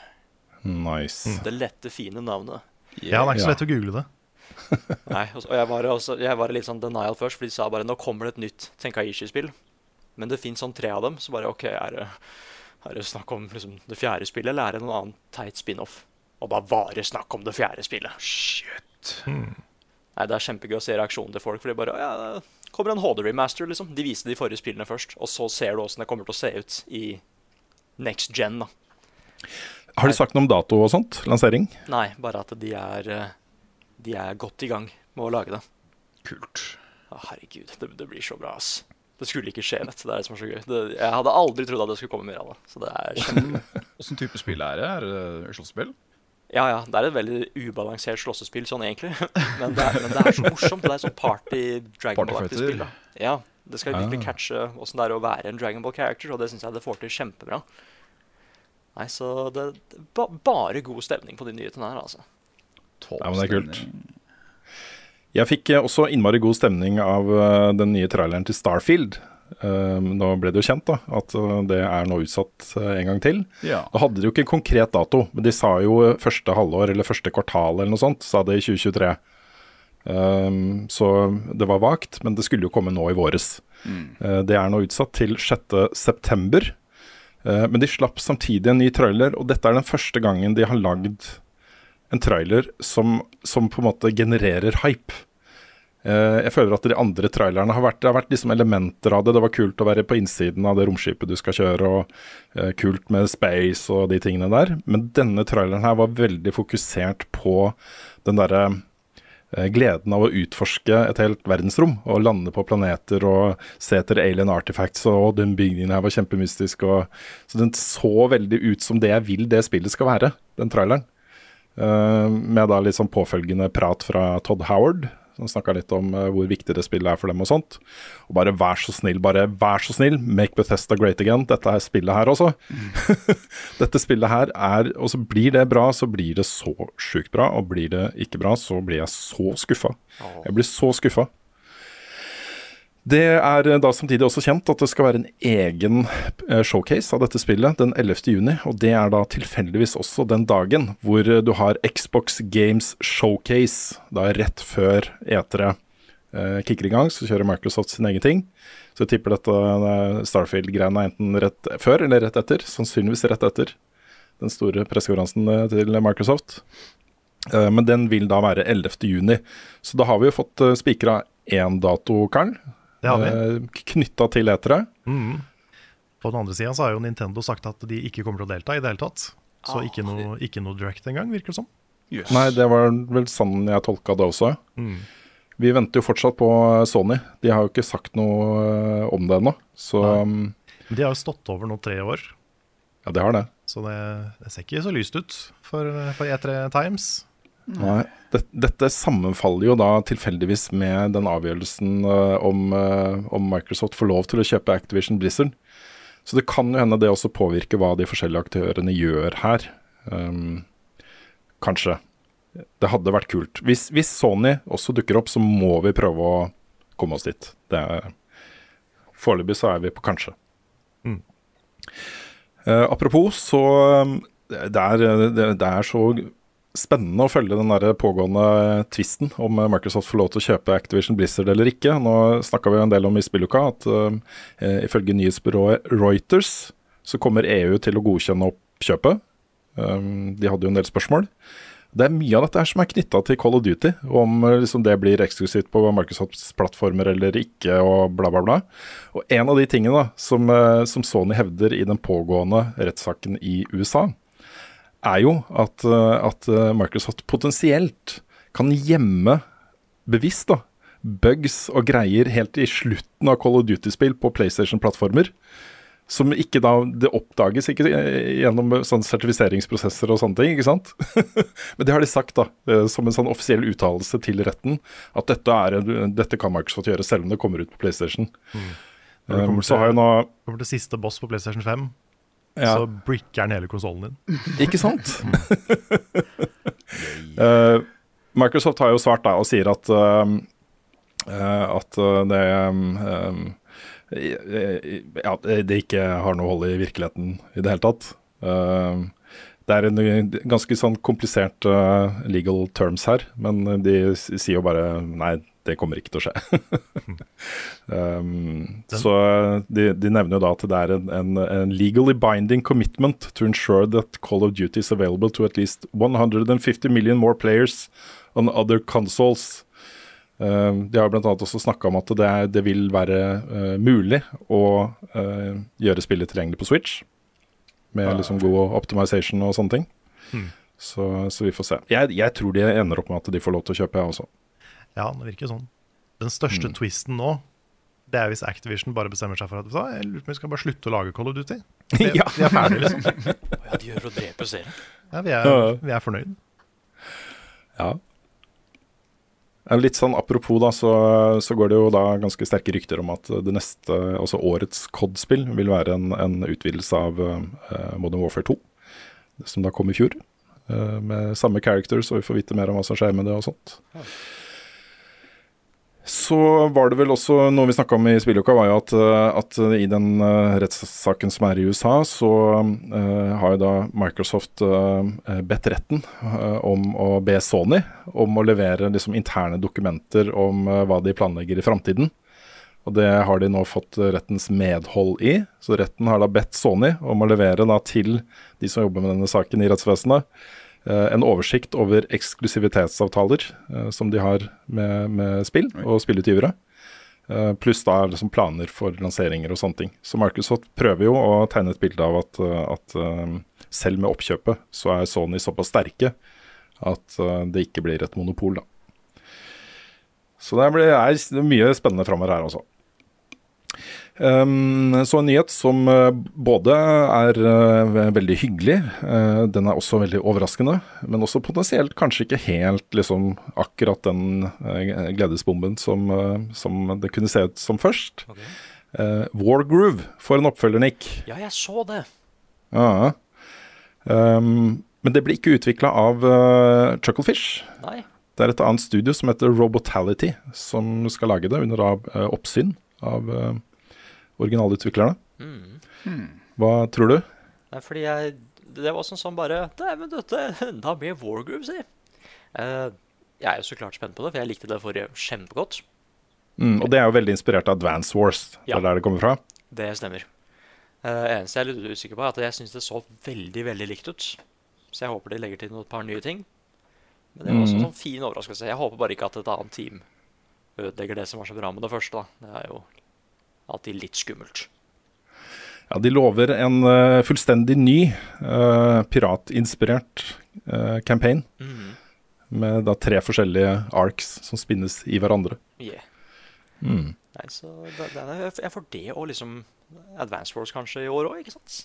Nice. Det lette, fine navnet. Ja, det er ikke så lett å google det. Nei, og jeg var, også, jeg var litt sånn denial først, for de sa bare nå kommer det et nytt Tenkaishi-spill. Men det fins sånn tre av dem, så bare OK, er det, er det snakk om liksom, det fjerde spillet, eller er det noen annen teit spin-off? Og da var det snakk om det fjerde spillet. Shit. Nei, Det er kjempegøy å se reaksjonen til folk, for de bare ja, det kommer en HD-remaster, liksom. De viste de forrige spillene først, og så ser du åssen det kommer til å se ut i next gen, da. Har de sagt noe om dato og sånt? Lansering? Nei, bare at de er, eh, de er godt i gang med å lage det. Kult. Å, herregud, det, det blir så bra, ass. Det skulle ikke skje, vet du. Det er det som er så gøy. Det, jeg hadde aldri trodd at det skulle komme mer av det. Så det er kjempe... Åssen type spill er det? Er det slåssespill? Ja, ja. Det er et veldig ubalansert slåssespill sånn egentlig. Men det, er, men det er så morsomt. Det er sånn party Dragon Ball-aktig spill. da. Ja, Det skal virkelig Ah. catche åssen det er å være en dragonball-character, og det syns jeg det får til kjempebra. Nei, så det, det ba, Bare god stemning på de nyhetene her, altså. Ja, men det er kult. Jeg fikk eh, også innmari god stemning av eh, den nye traileren til Starfield. Eh, nå ble det jo kjent da, at det er nå utsatt en gang til. Ja. Da hadde de jo ikke en konkret dato, men de sa jo første halvår eller første kvartal eller noe sånt, sa det i 2023. Um, så det var vagt, men det skulle jo komme nå i våres. Eh, det er nå utsatt til 6.9. Uh, men de slapp samtidig en ny trailer, og dette er den første gangen de har lagd en trailer som, som på en måte genererer hype. Uh, jeg føler at de andre trailerne har vært, det har vært liksom elementer av det. Det var kult å være på innsiden av det romskipet du skal kjøre, og uh, kult med space og de tingene der. Men denne traileren her var veldig fokusert på den derre uh, gleden av å utforske et helt verdensrom. Og lande på planeter og se etter alien artifacts. Og den bygningen her var kjempemystisk. Og, så den så veldig ut som det jeg vil det spillet skal være, den traileren. Eh, med da litt sånn påfølgende prat fra Todd Howard, som snakka litt om eh, hvor viktig det spillet er for dem og sånt. Og bare vær så snill, bare vær så snill, make Bethesda great again. Dette er spillet her også. Dette spillet her er Og så blir det bra, så blir det så sjukt bra. Og blir det ikke bra, så blir jeg så skuffa. Jeg blir så skuffa. Det er eh, da samtidig også kjent at det skal være en egen eh, showcase av dette spillet den 11. juni. Og det er da tilfeldigvis også den dagen hvor eh, du har Xbox Games Showcase. Da rett før E3 eh, kicker i gang, så kjører Microsoft sin egen ting. Så jeg tipper dette Starfield-greiene er enten rett før eller rett etter. Sannsynligvis rett etter den store pressekonferansen til Microsoft. Men den vil da være 11. juni. Så da har vi jo fått spikra én dato, Karl. Det har vi. Uh, Knytta til etere. Mm. På den andre sida så har jo Nintendo sagt at de ikke kommer til å delta i det hele tatt. Så ikke noe, ikke noe direct engang, virker det som. Nei, det var vel sånn jeg tolka det også. Mm. Vi venter jo fortsatt på Sony. De har jo ikke sagt noe uh, om det ennå. Så Nei. Men de har jo stått over nå tre år, ja, det har det. så det, det ser ikke så lyst ut for, for E3 Times. Nei. Det, dette sammenfaller jo da tilfeldigvis med den avgjørelsen uh, om, uh, om Microsoft får lov til å kjøpe Activision Blizzard. Så det kan jo hende det også påvirker hva de forskjellige aktørene gjør her. Um, kanskje. Det hadde vært kult. Hvis, hvis Sony også dukker opp, så må vi prøve å komme oss dit. Det Foreløpig så er vi på kanskje. Mm. Uh, apropos, så um, det er, det, det er så spennende å følge den der pågående tvisten om Microsoft får lov til å kjøpe Activision Blizzard eller ikke. Nå snakka vi jo en del om i spilluka at uh, ifølge nyhetsbyrået Reuters så kommer EU til å godkjenne oppkjøpet. Um, de hadde jo en del spørsmål. Det er mye av dette her som er knytta til Call of Duty, om eh, liksom, det blir eksklusivt på Microsofts plattformer eller ikke, og bla, bla, bla. Og en av de tingene da, som, som Sony hevder i den pågående rettssaken i USA, er jo at, eh, at eh, Microsoft potensielt kan gjemme bevisst da, bugs og greier helt i slutten av Call of Duty-spill på PlayStation-plattformer. Som ikke da Det oppdages ikke eh, gjennom sånn sertifiseringsprosesser og sånne ting, ikke sant? Men det har de sagt, da, som en sånn offisiell uttalelse til retten, at dette, er, dette kan Microsoft gjøre, selv om det kommer ut på PlayStation. Når det Um, kommer så har jeg nå kommer til siste boss på PlayStation 5, Ja. så bricker den hele konsollen din. Ikke sant? uh, Microsoft har jo svart da og sier at eh, at uh, det um, um, ja, det ikke har noe hold i virkeligheten i det hele tatt. Um, det er en ganske sånn komplisert uh, legal terms her, men de sier jo bare nei, det kommer ikke til å skje. um, så de, de nevner jo da at det er en, en, en legally binding commitment to ensure that Call of Duty is available to at least 150 million more players on other consoles. Um, de har annet også snakka om at det, er, det vil være uh, mulig å uh, gjøre spillet tilgjengelig på Switch. Med liksom god optimization og sånne ting. Hmm. Så, så vi får se. Jeg, jeg tror de ender opp med at de får lov til å kjøpe, jeg også. Ja, det virker sånn. Den største Mm. twisten nå, det er hvis Activision bare bestemmer seg for at så, jeg lurer på om vi skal bare slutte å lage Call of Duty. Vi, Ja. vi er ferdige, liksom. Ja, de gjør for å drepe serien. Ja, vi er, Ja. vi er fornøyd. Ja. Litt sånn Apropos, da, så, så går det jo da ganske sterke rykter om at det neste, altså årets COD-spill, vil være en, en utvidelse av uh, Modern Warfare 2. Som da kom i fjor. Uh, med samme characters, og vi får vite mer om hva som skjer med det og sånt. Så var det vel også noe vi snakka om i spilluka, var jo at, eh, at i den uh, rettssaken som er i USA, så uh, har jo da Microsoft uh, bedt retten uh, om å be Sony om å levere liksom, interne dokumenter om eh, hva de planlegger i framtiden. Og det har de nå fått rettens medhold i. Så retten har da bedt Sony om å levere da til de som jobber med denne saken i rettsvesenet, eh, en oversikt over eksklusivitetsavtaler eh, som de har med, med spill og spillutgivere. Eh, Pluss da liksom planer for lanseringer og sånne ting. Så Microsoft prøver jo å tegne et bilde av at, eh, at eh, selv med oppkjøpet så er Sony såpass sterke at eh, det ikke blir et monopol, da. Så det er mye spennende framover her, altså. Um, så en nyhet som eh, både er eh, veldig hyggelig, eh, den er også veldig overraskende, men også potensielt kanskje ikke helt liksom akkurat den gledesbomben som, som det kunne se ut som først. Uh, Wargroove får en oppfølger, Nick. Ja, jeg så det. Ja. Um, men det blir ikke utvikla av uh, Chucklefish. Nei. Det er et annet studio som heter Robotality, som skal lage det under eh, oppsyn av uh, originalutviklerne. Mm. Hva tror du? Nei, fordi jeg Det var sånn som bare Dæven døtte, enda mer Wargroove, si. Uh, jeg er jo så klart spent på det, for jeg likte det forrige kjempegodt. Mm, og det er jo veldig inspirert av Advance Wars. Det er der det kommer fra. Det stemmer. Uh, eneste jeg er litt usikker på, er at jeg syns det så veldig veldig likt ut. Så jeg håper de legger til noen par nye ting. Men det var også en Mhm. sånn fin overraskelse. Jeg håper bare ikke at et annet team ødelegger det som var så bra med det første. da. Det er jo alltid litt skummelt. Ja, De lover en uh, fullstendig ny uh, piratinspirert uh, campaign. Mhm. Med da tre forskjellige arcs som spinnes i hverandre. Yeah. Mm. Nei, så det, det er, jeg får det og liksom Advance Wars kanskje i år òg, ikke sant?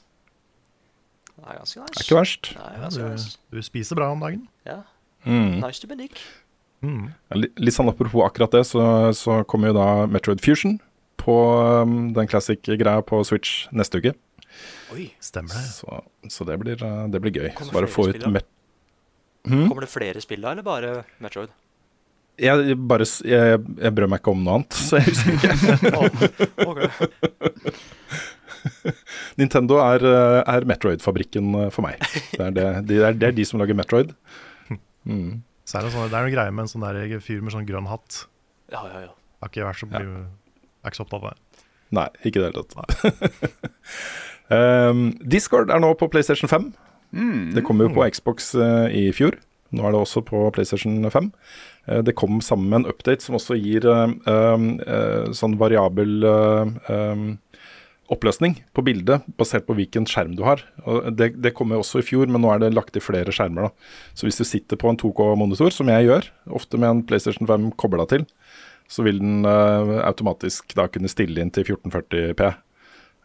Det er ganske nice. Det er ikke verst. Er Ja, du, nice. du spiser bra om dagen. Ja. Mm. Nice to be Nick. Mm. Ja, li- Litt sånn apropos akkurat det, så, så kommer jo da Metroid Fusion på um, den classic-greia på Switch neste uke. Oi. Stemmer det. Så, så det, blir, uh, det blir gøy. Kommer Så bare få ut? Met Hmm? Kommer det flere spill da, eller bare Metroid? jeg, bare, jeg, jeg brød meg ikke om noe annet, så jeg husker ikke. Nintendo er, uh, er Metroid-fabrikken uh, for meg. Det er, det, de, det, er, det er de som lager Metroid. Mm. Så er det, sånn, det er noe greie med en sånn der fyr med sånn grønn hatt. Ja, ja, ja. Har ikke vært så, er ikke så opptatt av det. Nei, ikke i det hele tatt. um, Discord er nå på PlayStation 5. Det kom jo på Xbox uh, i fjor. Nå er det også på PlayStation 5. Uh, det kom sammen med en update som også gir uh, eh, sånn variabel eh, um, oppløsning på bildet, basert på hvilken skjerm du har. Og det, det kom jo også i fjor, men nå er det lagt i flere skjermer. Da. Så hvis du sitter på en 2K-monitor, som jeg gjør, ofte med en PlayStation 5 kobla til, så vil den eh, automatisk da kunne stille inn til 1440P.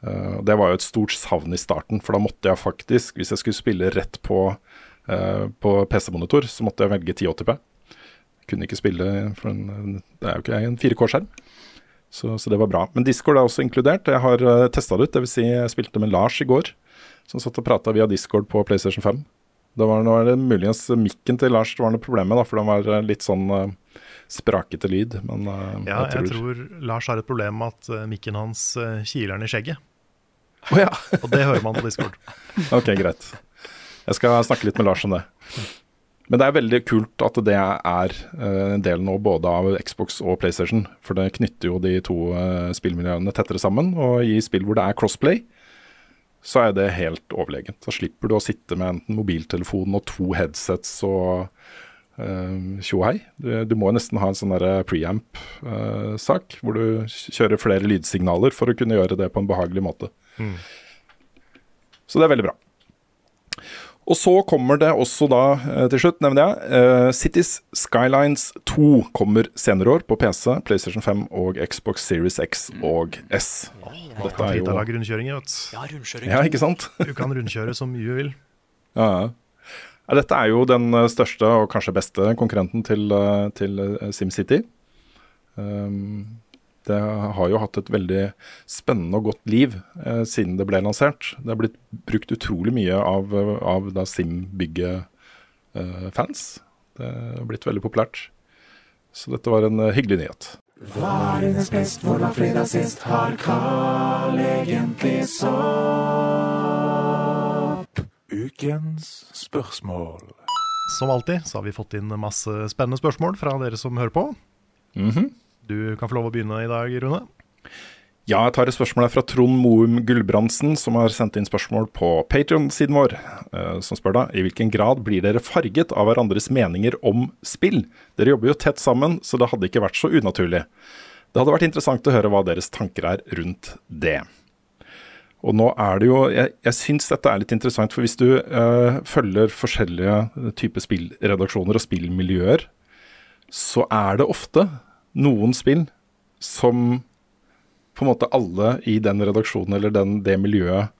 Eh, det var jo et stort savn i starten, for da måtte jeg faktisk, hvis jeg skulle spille rett på, eh, på PC-monitor, så måtte jeg velge 1080P. Kunne ikke spille for en, det er jo ikke en 4K-skjerm. Så, så det var bra. Men Discord er også inkludert. Jeg har uh, testa det ut. Dvs. Si jeg spilte med Lars i går, som satt og prata via Discord på PlayStation 5. Da var, nå det muligens mikken til Lars det var noe problem med, da, for den var litt sånn sprakete lyd. Men eh, Ja, jeg tror Lars har et problem med at eh, mikken hans uh, kiler den i skjegget. Oh, ja. Og det hører man på Discord. Ok, greit. Jeg skal snakke litt med Lars om det. Men det er veldig kult at det er eh, en del nå både av Xbox og PlayStation. For det knytter jo de to eh, spillmiljøene tettere sammen. Og i spill hvor det er crossplay, så er det helt overlegent. Da slipper du å sitte med enten mobiltelefonen og to headsets og tjohei. Du, du må nesten ha en sånn preamp-sak, hvor du kjører flere lydsignaler for å kunne gjøre det på en behagelig måte. Mm. Så det er veldig bra. Og så kommer det også da, eh, til slutt, nevner jeg, eh, Cities Skylines 2 kommer senere år på PC, PlayStation 5 og Xbox Series X og S. Dette kan Frida lage rundkjøringer, vet du. Ja, rundkjøring. Ja, ikke sant? Du kan rundkjøre så mye du vil. Ja, ja. Dette er jo den eh, største og kanskje beste konkurrenten til, eh, til eh, SimCity. Um, det har jo hatt et veldig spennende og godt liv eh, siden det ble lansert. Det har blitt brukt utrolig mye av, eh, av da Sim-bygge-fans. det har blitt veldig populært. Så dette var en eh, hyggelig nyhet. Hva er hennes best, hvor var fredag sist? Har Carl egentlig sopp? Ukens spørsmål. Som alltid så har vi fått inn masse spennende spørsmål fra dere som hører på. Mhm. Du kan få lov å begynne i dag, Rune. Ja, jeg tar et spørsmål fra Trond Moum Gulbrandsen, som har sendt inn spørsmål på Patreon-siden vår. eh, som spør da i hvilken grad blir dere farget av hverandres meninger om spill? Dere jobber jo tett sammen, så det hadde ikke vært så unaturlig. Det hadde vært interessant å høre hva deres tanker er rundt det. Og nå er det jo Jeg, jeg syns dette er litt interessant, for hvis du eh, følger forskjellige typer spillredaksjoner og spillmiljøer, så er det ofte noen spill som på en måte alle i den redaksjonen eller den, det miljøet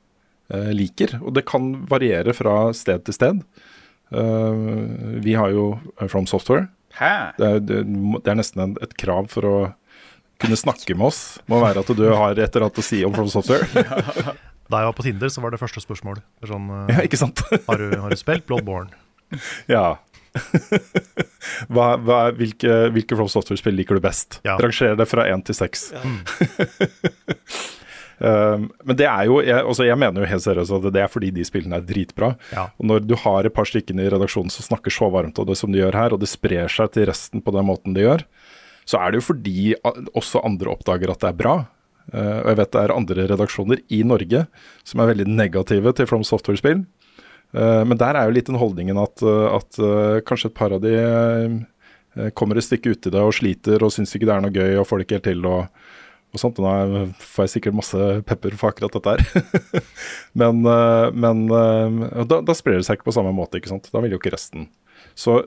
eh, liker. Og det kan variere fra sted til sted. Uh, vi har jo From Software. Det er, det, det er nesten en, et krav for å kunne snakke med oss. Må være at du har et eller annet å si om From Software. Da jeg var på Tinder, så var det første spørsmål sånn, eh, Ja, ikke sant? har, du, har du spilt Bloodborne? Ja. hva, hva, hvilke, hvilke From Software-spill liker du best? Ranger det fra én til seks. Um, men det er jo, jeg, altså jeg mener jo helt seriøst at det er fordi de spillene er dritbra. Og når du har et par stykker i redaksjonen som snakker så varmt om det som de gjør her, og det sprer seg til resten på den måten de gjør, så er det jo fordi også andre oppdager at det er bra. Uh, og jeg vet det er andre redaksjoner i Norge som er veldig negative til From Software-spill. Uh, men der er jo litt den holdningen at, uh, at kanskje et par av de kommer et stykke uti det og sliter og syns ikke det er noe gøy og får det ikke helt til. og og sånt. Nå får jeg sikkert masse pepper for akkurat dette her. men eh, men eh, da, da sprer det seg ikke på samme måte, ikke sant. Da vil jo ikke resten. Så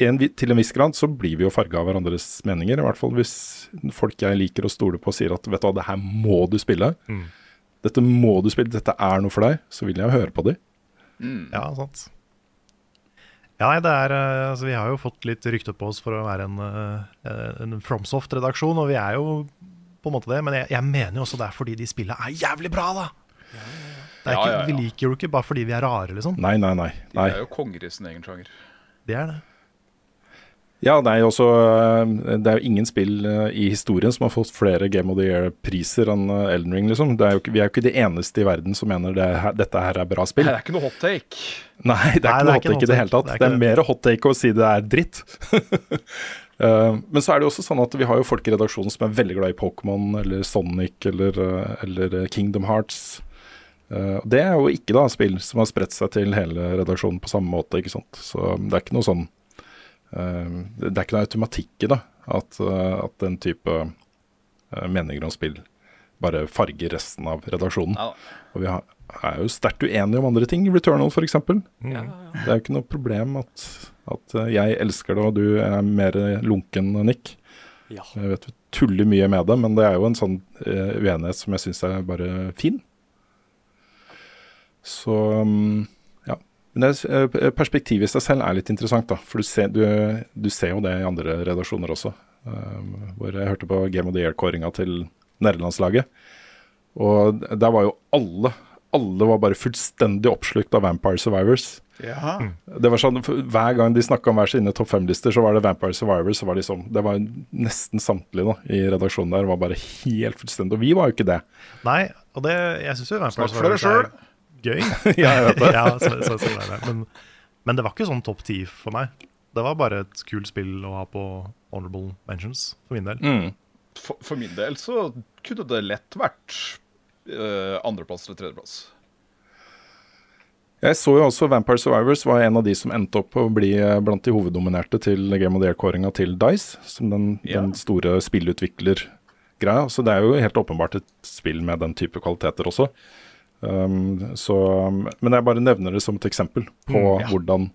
en, til en viss grad så blir vi jo farga av hverandres meninger. I hvert fall hvis folk jeg liker å stole på sier at vet du hva, det her må du spille. Mm. Dette må du spille, dette er noe for deg. Så vil jeg høre på dem. Ja, sant. Ja, nei, det er, eh, altså, Vi har jo fått litt rykte på oss for å være en, eh, en FromSoft-redaksjon, og vi er jo på en måte det. Men jeg, jeg mener jo også det er fordi de spillene er jævlig bra, da! Det er Ja, ikke, ja, ja. Vi liker jo ikke bare fordi vi er rare, liksom. Nei, nei, nei. De er jo konger i sin egen sjanger. Det er det. Ja, nei, også, eh, det er jo ingen spill eh, i historien som har fått flere Game of the Year-priser enn eh, Elden Ring. Liksom. Det er jo vi er jo ikke de eneste i verden som mener det her, dette her er bra spill. Det er ikke noe hot take. Nei, det er ikke noe hot take i det hele tatt. Det er, mer hot take å si det er dritt. Eh, men så er det jo også sånn at vi har jo folk i redaksjonen som er veldig glad i Pokémon eller Sonic eller, eller Kingdom Hearts. Eh, det er jo ikke da spill som har spredt seg til hele redaksjonen på samme måte. ikke sant? Så det er ikke noe sånn Det er ikke noe automatikk i det, at, eh, at den type eh, meninger om spill bare farger resten av redaksjonen. Og vi er jo sterkt uenige om andre ting. Returnal f.eks. Ja, Det er jo ikke noe problem at, at eh, jeg elsker det, og du er mer lunken, Nick. Ja. Jeg vet vi tuller mye med det, men det er jo en sånn uenighet som jeg syns er bare fin. Så mm, ja. Men det, eh, perspektivet i seg selv er litt interessant, da. For du ser, du, du ser jo det i andre redaksjoner også. Um, hvor jeg hørte på Game of the Year-kåringa til nederlandslaget. Og der var jo alle Alle var bare fullstendig oppslukt av Vampire Survivors. Ja. Det var sånn, Hver gang de snakka om hver sine topp fem-lister, så var det Vampire Survivors. Så var det sånn, det var nesten samtlige da, i redaksjonen der var bare helt fullstendig. Og vi var jo ikke det. Nei, og det, jeg syns jo Vampire Snakk for dere Survivors er gøy. Ja, jeg vet det. ja, så, så, så, det. Men, men det var ikke sånn topp ti for meg. Det var bare et kult spill å ha på honorable mentions, for min del. Mm. For, for min del så kunne det lett vært uh, andreplass eller tredjeplass. Jeg så jo også Vampire Survivors var en av de som endte opp å bli eh, blant de hoveddominerte til Game of the Year-kåringa til Dice, som den, den store spillutviklergreia. Så det er jo helt åpenbart et spill med den type kvaliteter også. Um, så, men jeg bare nevner det som et eksempel på Mm, ja. hvordan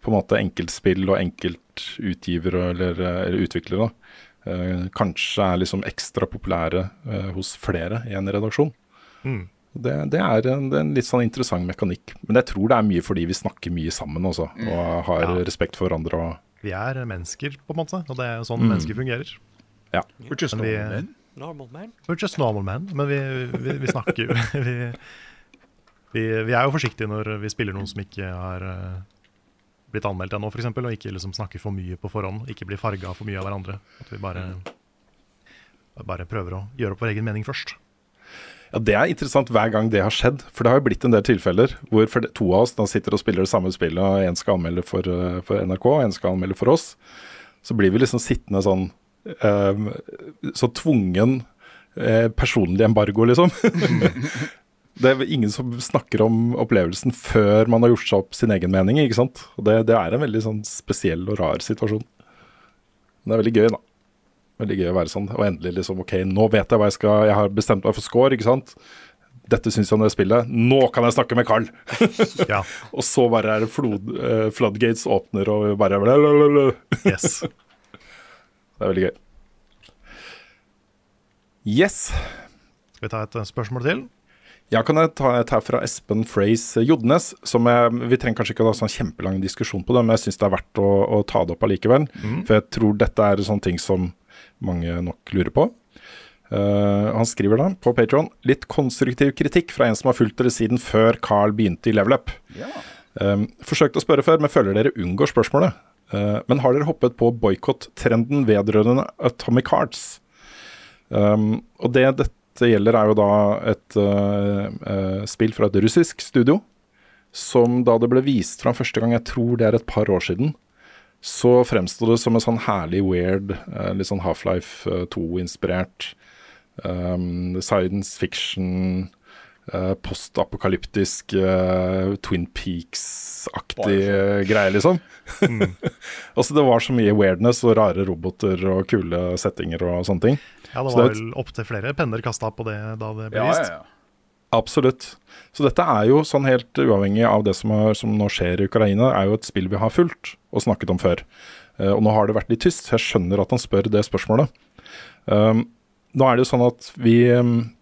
på en måte enkeltspill og enkeltutgivere eller, eller utviklere uh, kanskje er liksom ekstra populære uh, hos flere i en redaksjon. Mm. Det, det, er en, det er en litt sånn interessant mekanikk. Men jeg tror det er mye fordi vi snakker mye sammen også, og har Ja. respekt for hverandre. Og, Vi er mennesker, på en måte, og det er sånn Mm. mennesker fungerer. ja. We're just Men vi- normal men. We're just normal men, men vi, vi, vi snakker vi, vi, vi er jo forsiktige når vi spiller noen som ikke har eh, blitt anmeldt ennå, f.eks., og ikke liksom snakker for mye på forhånd. Ikke blir farga for mye av hverandre. At vi bare bare prøver å gjøre opp vår egen mening først. Ja, Det er interessant hver gang det har skjedd. For det har jo blitt en del tilfeller hvor for to av oss da sitter og spiller det samme spillet, og én skal anmelde for, eh, for NRK, og én skal anmelde for oss. Så blir vi liksom sittende sånn eh, Så tvungen eh, personlig embargo, liksom. det er ingen som snakker om opplevelsen før man har gjort seg opp sin egen mening. ikke sant? Det, det er en veldig sånn spesiell og rar situasjon. Men det er veldig gøy, da. Veldig gøy å være sånn. Og endelig liksom OK, nå vet jeg hva jeg skal Jeg har bestemt meg for score, ikke sant. Dette syns jeg om det spillet. Nå kan jeg snakke med Carl! Ja. og så bare er det flod, uh, floodgates åpner og bare blablabla. Yes. Det er veldig gøy. Yes. Skal vi ta et eh, spørsmål til? Ja, kan jeg ta et her fra Espen Freys Jodnes. Som jeg, vi trenger kanskje ikke å ha sånn kjempelang diskusjon på det, men jeg syns det er verdt å, å ta det opp allikevel. Mm. For jeg tror dette er sånne ting som mange nok lurer på. Uh, han skriver da på Patron litt konstruktiv kritikk fra en som har fulgt dere siden før Carl begynte i Level Up. Um, forsøkte å spørre før, men føler dere unngår spørsmålet. Uh, men har dere hoppet på boikott-trenden vedrørende Atomic Hearts? Um, og det dette gjelder, er jo da et uh, spill fra et russisk studio. Som da det ble vist fram første gang, jeg tror det er et par år siden, så fremsto det som en sånn herlig weird, eh, litt sånn Half-Life 2-inspirert um, science fiction, Uh, postapokalyptisk uh, Twin Peaks-aktig greie, liksom. altså Det var så mye weirdness og rare roboter og kule settinger og sånne ting. Ja, det var det- vel opptil flere penner kasta på det da det ble Ja, vist. ja, ja. Absolutt. Så dette er jo sånn helt uavhengig av det som, er, som nå skjer i Ukraina, er jo et spill vi har fulgt og snakket om før. Eh, og nå har det vært litt tyst, så jeg skjønner at han spør det spørsmålet. Um, nå er det jo sånn at vi um,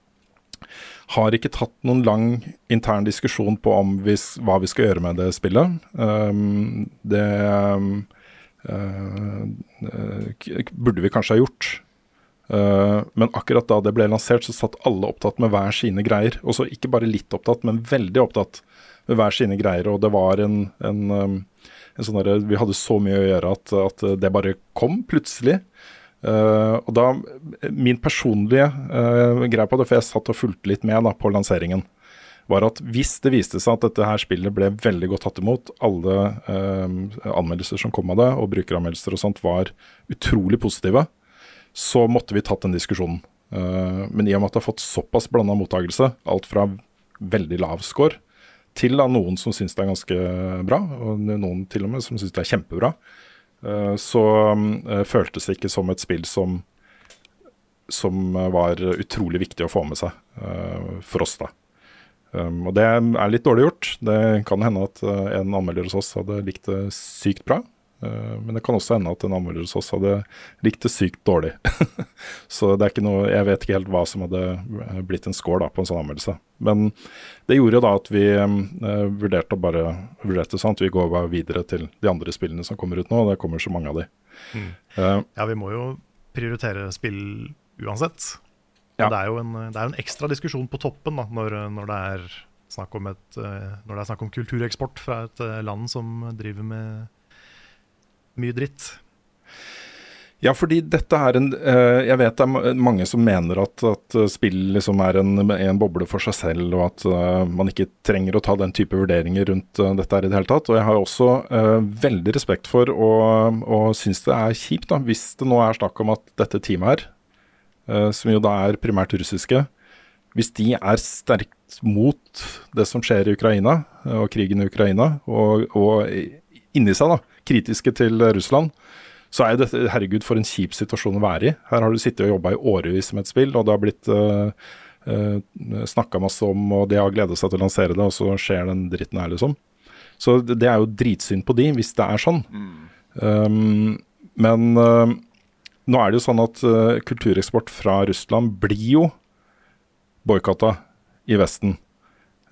har ikke tatt noen lang intern diskusjon på om vi, hva vi skal gjøre med det spillet. Um, det eh, burde vi kanskje ha gjort. Eh, men akkurat da det ble lansert, så satt alle opptatt med hver sine greier. Og så ikke bare litt opptatt, men veldig opptatt med hver sine greier. Og det var en, en, en sånn derre Vi hadde så mye å gjøre at, at det bare kom plutselig. Uh, og da Min personlige uh, greie på det, for jeg satt og fulgte litt med da, på lanseringen, var at hvis det viste seg at dette her spillet ble veldig godt tatt imot, alle uh, anmeldelser som kom av det, og brukeranmeldelser og sånt, var utrolig positive, så måtte vi tatt den diskusjonen. Eh, men i og med at det har fått såpass blanda mottakelse, alt fra veldig lav score til da noen som syns det er ganske bra, og noen til og med som syns det er kjempebra, eh, så eh, føltes det ikke som et spill som som var utrolig viktig å få med seg for oss, da. Um, og det er litt dårlig gjort. Det kan hende at en anmelder hos oss hadde likt det sykt bra. Eh, men det kan også hende at en anmelder oss hadde likt det sykt dårlig. så det er ikke noe Jeg vet ikke helt hva som hadde eh, blitt en score da, på en sånn anmeldelse. Men det gjorde jo da at vi eh, vurderte å bare vurderte sånn at vi går bare videre til de andre spillene som kommer ut nå, og det kommer så mange av de. Mm. Uh, Ja, vi må jo prioritere spill uansett. Ja. Det, er jo en, det er en ekstra diskusjon på toppen da, når, når, det er snakk om et, når det er snakk om kultureksport fra et land som driver med mye dritt. Ja, fordi dette er en eh, Jeg vet det er mange som mener at, at eh, spill liksom er en, en boble for seg selv, og at eh, man ikke trenger å ta den type vurderinger rundt dette her i det hele tatt. Og jeg har også uh, veldig respekt for og, og syns det er kjipt, da, hvis det nå er snakk om at dette teamet her, uh, som jo da er primært russiske, hvis de er sterkt mot det som skjer i Ukraina, og krigen i Ukraina, og, og inni seg da, kritiske til Russland, så er jo dette herregud for en kjip situasjon å være i. Her har du sittet og jobba i årevis med et spill, og det har blitt uh, snakka masse om, og de har gleda seg til å lansere det, og så skjer den dritten her, liksom. Så det, er jo dritsynd på de, hvis det er sånn. Um, men uh, nå er det jo sånn at uh, kultureksport fra Russland blir jo boikotta i Vesten.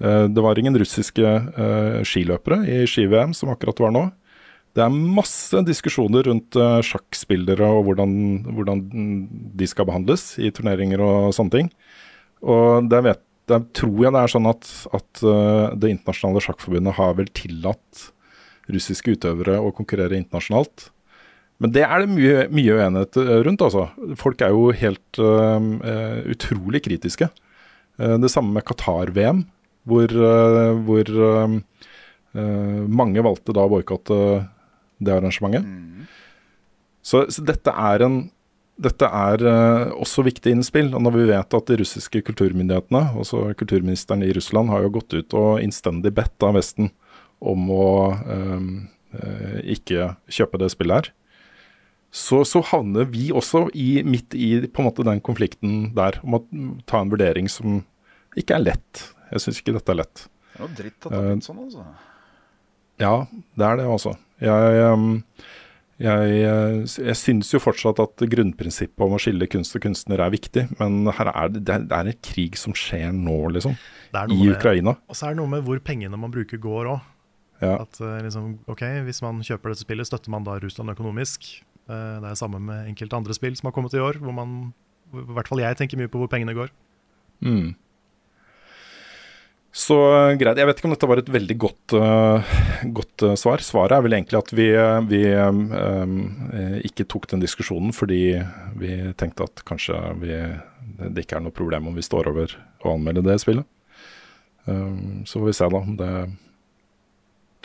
Uh, det var ingen russiske skiløpere i ski-VM som akkurat var nå. Det er masse diskusjoner rundt uh, sjakkspillere og hvordan, hvordan de skal behandles i turneringer og sånne ting. Og der, vet, der tror jeg det er sånn at, at uh, Det internasjonale sjakkforbundet har vel tillatt russiske utøvere å konkurrere internasjonalt. Men det er det mye, mye uenighet eh, rundt, altså. Folk er jo helt uh, uh, utrolig kritiske. Uh, det samme med Qatar-VM, hvor, hvor mange valgte da å boikotte det arrangementet. Så, så, dette er en dette er også viktig innspill. Og når vi vet at de russiske kulturmyndighetene, også kulturministeren i Russland, har jo gått ut og innstendig bedt av Vesten om å ikke kjøpe det spillet her så, så, havner vi også i, midt i på en måte den konflikten der, om å ta en vurdering som ikke er lett. Jeg syns ikke dette er lett. Det er noe dritt at det har blitt sånn, altså. Ja, det er det også. Jeg, jeg, jeg syns jo fortsatt at grunnprinsippet om å skille kunst og kunstner er viktig, men her er det, det er en krig som skjer nå, liksom. I Ukraina. Og så er det noe med hvor pengene man bruker går òg. Ja. At liksom, ok, Hvis man kjøper dette spillet, støtter man da Russland økonomisk? Eh, det er samme med enkelte andre spill som har kommet i år, hvor man, i hvert fall jeg tenker mye på hvor pengene går. Mm. Så eh, greit. Jeg vet ikke om dette var et veldig godt, uh, godt uh, svar. Svaret er vel egentlig at vi, vi um, ikke tok den diskusjonen fordi vi tenkte at kanskje vi, det ikke er noe problem om vi står over å anmelde det spillet. Um, så får vi se, da. Det,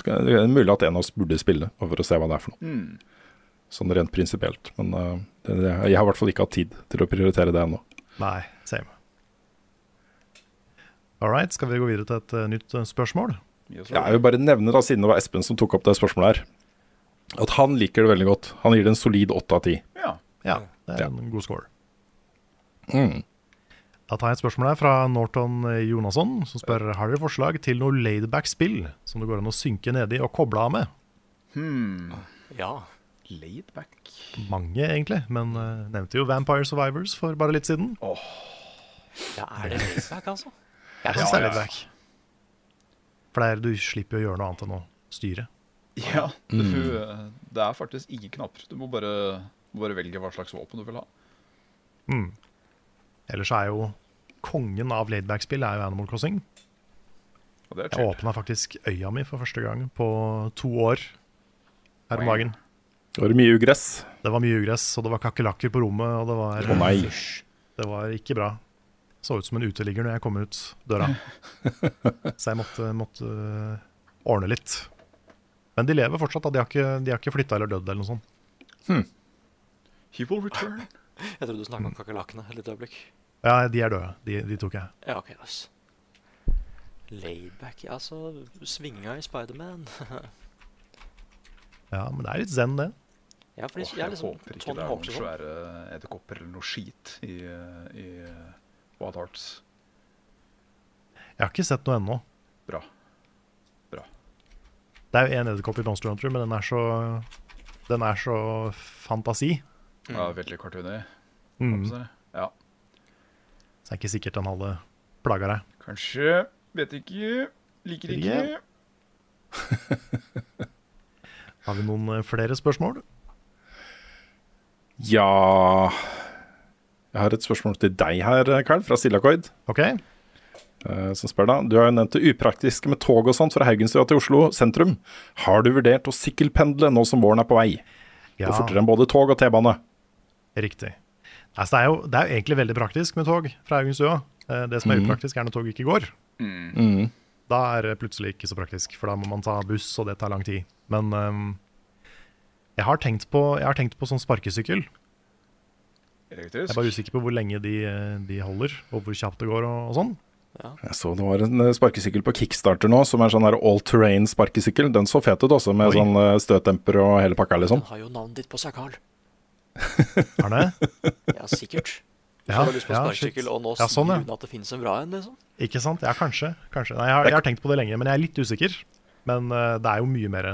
det er mulig at en av oss burde spille, for å se hva det er for noe. Mm sånn rent prinsipielt. Men uh, det, jeg har i hvert fall ikke hatt tid til å prioritere det ennå. Nei, same. All right, skal vi gå videre til et uh, nytt uh, spørsmål? Ja, jeg vil bare nevne, da, siden det var Espen som tok opp det spørsmålet her, at han liker det veldig godt. Han gir det en solid åtte av ti. Ja. ja, det er ja. en god score. Mm. Da tar jeg et spørsmål her fra Norton Jonasson, som spør har dere forslag til noe laidback-spill som det går an å synke nedi og koble av med. Hmm. Ja. Laidback? Mange, egentlig. Men uh, nevnte jo Vampire Survivors for bare litt siden. Oh. Ja, er det laidback, altså? Jeg syns ja, det er laidback. For det er, du slipper å gjøre noe annet enn å styre. Ja, du, mm. det er faktisk ingen knapper. Du må bare, bare, velge hva slags våpen du vil ha. Mm. Ellers er jo kongen av laidback-spill er jo Animal Crossing. Jeg åpna faktisk øya mi for første gang på to år her om dagen. Det var mye ugress. Det var mye ugress, og det var kakerlakker på rommet. Og det var, oh, nei. det var ikke bra. Så ut som en uteligger når jeg kom ut døra. Så jeg måtte, måtte ordne litt. Men de lever fortsatt. Da. De har ikke, de ikke flytta eller dødd eller noe sånt. Hmm. He will return. Jeg trodde du snakka om kakerlakkene et lite øyeblikk. Ja, de er døde. De, de tok jeg. Ja, ok, nice. Laidback, altså Svinga i Spiderman. ja, men det er litt zen, det. Ja, fordi, Åh, jeg, jeg liksom, håper ikke det er noen svære edderkopper eller noe skit i, i Wild Hearts. Jeg har ikke sett noe ennå. Bra. Bra. Det er jo én edderkopp i Monster Hunter, men den er så, den er så fantasi. Mm. Ja, veldig cartoony. Mm. Ja. Så det er ikke sikkert den hadde plaga deg. Kanskje. Vet ikke. Liker ikke. Har vi noen eh, flere spørsmål? Ja Jeg har et spørsmål til deg her, Carl, fra Silakoid. Ok. Uh, som spør da Du har jo nevnt det upraktiske med tog og sånt fra Haugenstua til Oslo sentrum. Har du vurdert å sykkelpendle nå som våren er på vei? Ja. Og fortere enn både tog og T-bane. Riktig. Altså, det, er jo, det, er jo, egentlig veldig praktisk med tog fra Haugenstua. Uh, det som er mm. upraktisk, er når tog ikke går. Mm. Da er det plutselig ikke så praktisk, for da må man ta buss, og det tar lang tid. Men um, jeg har på, jeg har tenkt på sånn sparkesykkel. Elektrisk? Jeg er bare usikker på hvor lenge de, de holder, og hvor kjapt det går og, og sånn. Ja. Jeg så det var en eh, sparkesykkel på Kickstarter nå, som er sånn all terrain sparkesykkel. Den så fet ut også, med Oi. sånn eh, støtdemper og hele pakka, liksom. Den har jo navnet ditt på seg, Carl. Har det? ja, sikkert. Du ja, har lyst på ja, sparkesykkel, og nå ja, sånn, sier hun at det finnes en bra en, liksom. Ikke sant? Ja, kanskje. kanskje. Nei, jeg, har, jeg, har, tenkt på det lenge, men jeg er litt usikker. Men uh, det er jo mye mer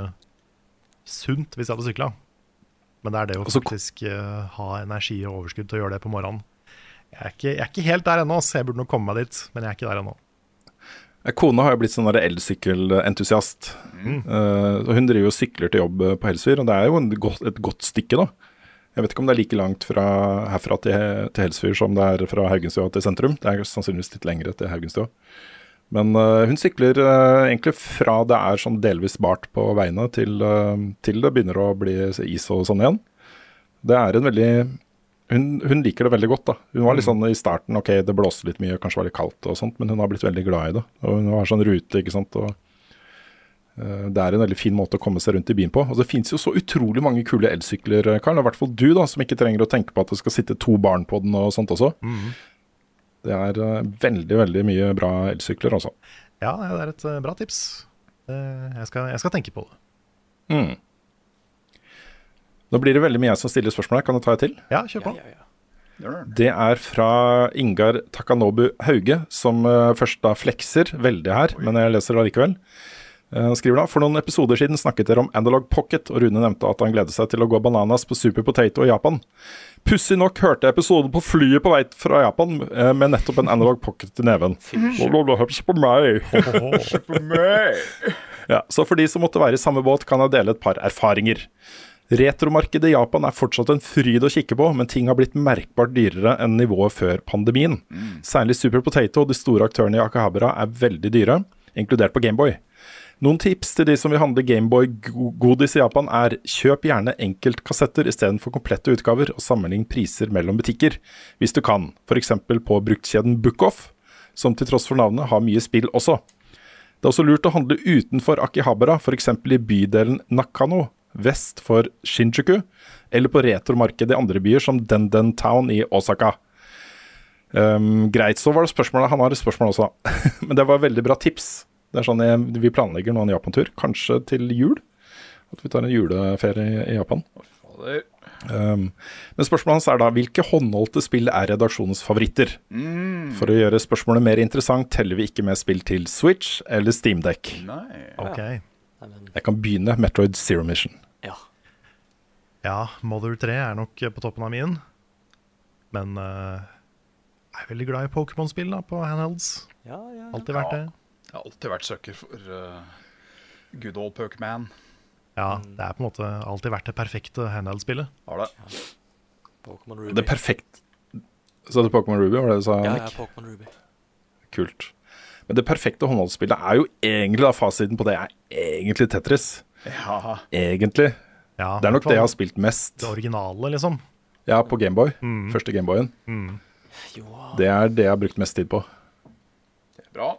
sunt hvis jeg hadde sykla. Men det er det å faktisk uh, ha energi og overskudd til å gjøre det på morgenen. Jeg er ikke, jeg er ikke helt der ennå, så jeg burde nok komme meg dit. Men jeg er ikke der ennå. Kona har jo blitt sånn elsykkelentusiast. Mm. Uh, hun driver jo sykler til jobb på Helsfyr, og det er jo godt, et godt stykke, da. Jeg vet ikke om det er like langt fra, herfra til, til Helsfyr som det er fra Haugenstua til sentrum. Det er sannsynligvis litt lengre til Haugenstua. Men uh, hun sykler uh, egentlig fra det er sånn delvis bart på veiene, til, uh, til, det begynner å bli is og sånn igjen. Det er en veldig hun, hun liker det veldig godt. da. Hun var litt sånn i starten ok, det blåste litt mye, kanskje var litt kaldt og sånt, men hun har blitt veldig glad i det. Og hun har sånn rute, ikke sant. og Det er en veldig fin måte å komme seg rundt i byen på. Og Det finnes jo så utrolig mange kule elsykler, Karl. I hvert fall du, da, som ikke trenger å tenke på at det skal sitte to barn på den og sånt også. Mhm. Det er eh, veldig, veldig mye bra elsykler, altså. Ja, det er et eh, bra tips. Eh, jeg, skal, jeg skal tenke på det. Mm. Nå blir det veldig mye jeg som stiller spørsmål her. Kan du ta et til? Ja, kjør på. Det er fra Ingar Takanobu Hauge, som først da flekser veldig her, men jeg leser det allikevel. Eh, Han skriver da For noen episoder siden snakket dere om Analog Pocket, og Rune nevnte at han gledet seg til å gå bananas på Super Potato i Japan. Pussig nok hørte jeg episoden på flyet på vei fra Japan eh, med nettopp en Analog Pocket i neven. På meg! På meg! Ja, så for de som måtte være i samme båt, kan jeg dele et par erfaringer. Retromarkedet i Japan er fortsatt en fryd å kikke på, men ting har blitt merkbart dyrere enn nivået før pandemien. Særlig Super Potato og de store aktørene i Akahabara er veldig dyre, inkludert på Gameboy. Noen tips til de som vil handle Gameboy-godis i Japan er kjøp gjerne enkeltkassetter istedenfor komplette utgaver, og sammenlign priser mellom butikker, hvis du kan, f.eks. på bruktkjeden Bookoff, som til tross for navnet har mye spill også. Det er også lurt å handle utenfor Akihabara, f.eks. i bydelen Nakano, vest for Shinjuku, eller på retromarkedet i andre byer, som Denden Town i Osaka. Um, greit, så var det spørsmålet. Han har et spørsmål også, men det var veldig bra tips. Det er sånn jeg, Vi planlegger nå en Japan-tur, kanskje til jul. At vi tar en juleferie i, i Japan. Um, men spørsmålet hans er da hvilke håndholdte spill er redaksjonens favoritter? Mm. For å gjøre spørsmålet mer interessant teller vi ikke med spill til Switch eller Steamdeck. Okay. Ok. Jeg kan begynne Metroid Zero Mission. Ja, Mother 3 er nok på toppen av min. Men uh, jeg er veldig glad i Pokémon-spill på handhelds. Ja, ja, ja. Alltid vært det. Jeg har alltid vært søker for uh, good old Pokéman. Ja, det er på en måte alltid vært det perfekte handheld-spillet. Har det. Pokémon Ruby. Det er perfekt Sa du Pokémon Ruby, var det du sa? Ja, Nick? ja, Pokémon Ruby. Kult. Men det perfekte håndholdsspillet er jo egentlig da fasiten på det er egentlig Tetris. Ja. Egentlig. Ja, det er nok det jeg har spilt mest. Det originale, liksom. Ja, på Gameboy. Mm. Første Gameboyen. Mm. Det er det jeg har brukt mest tid på. Det er Bra.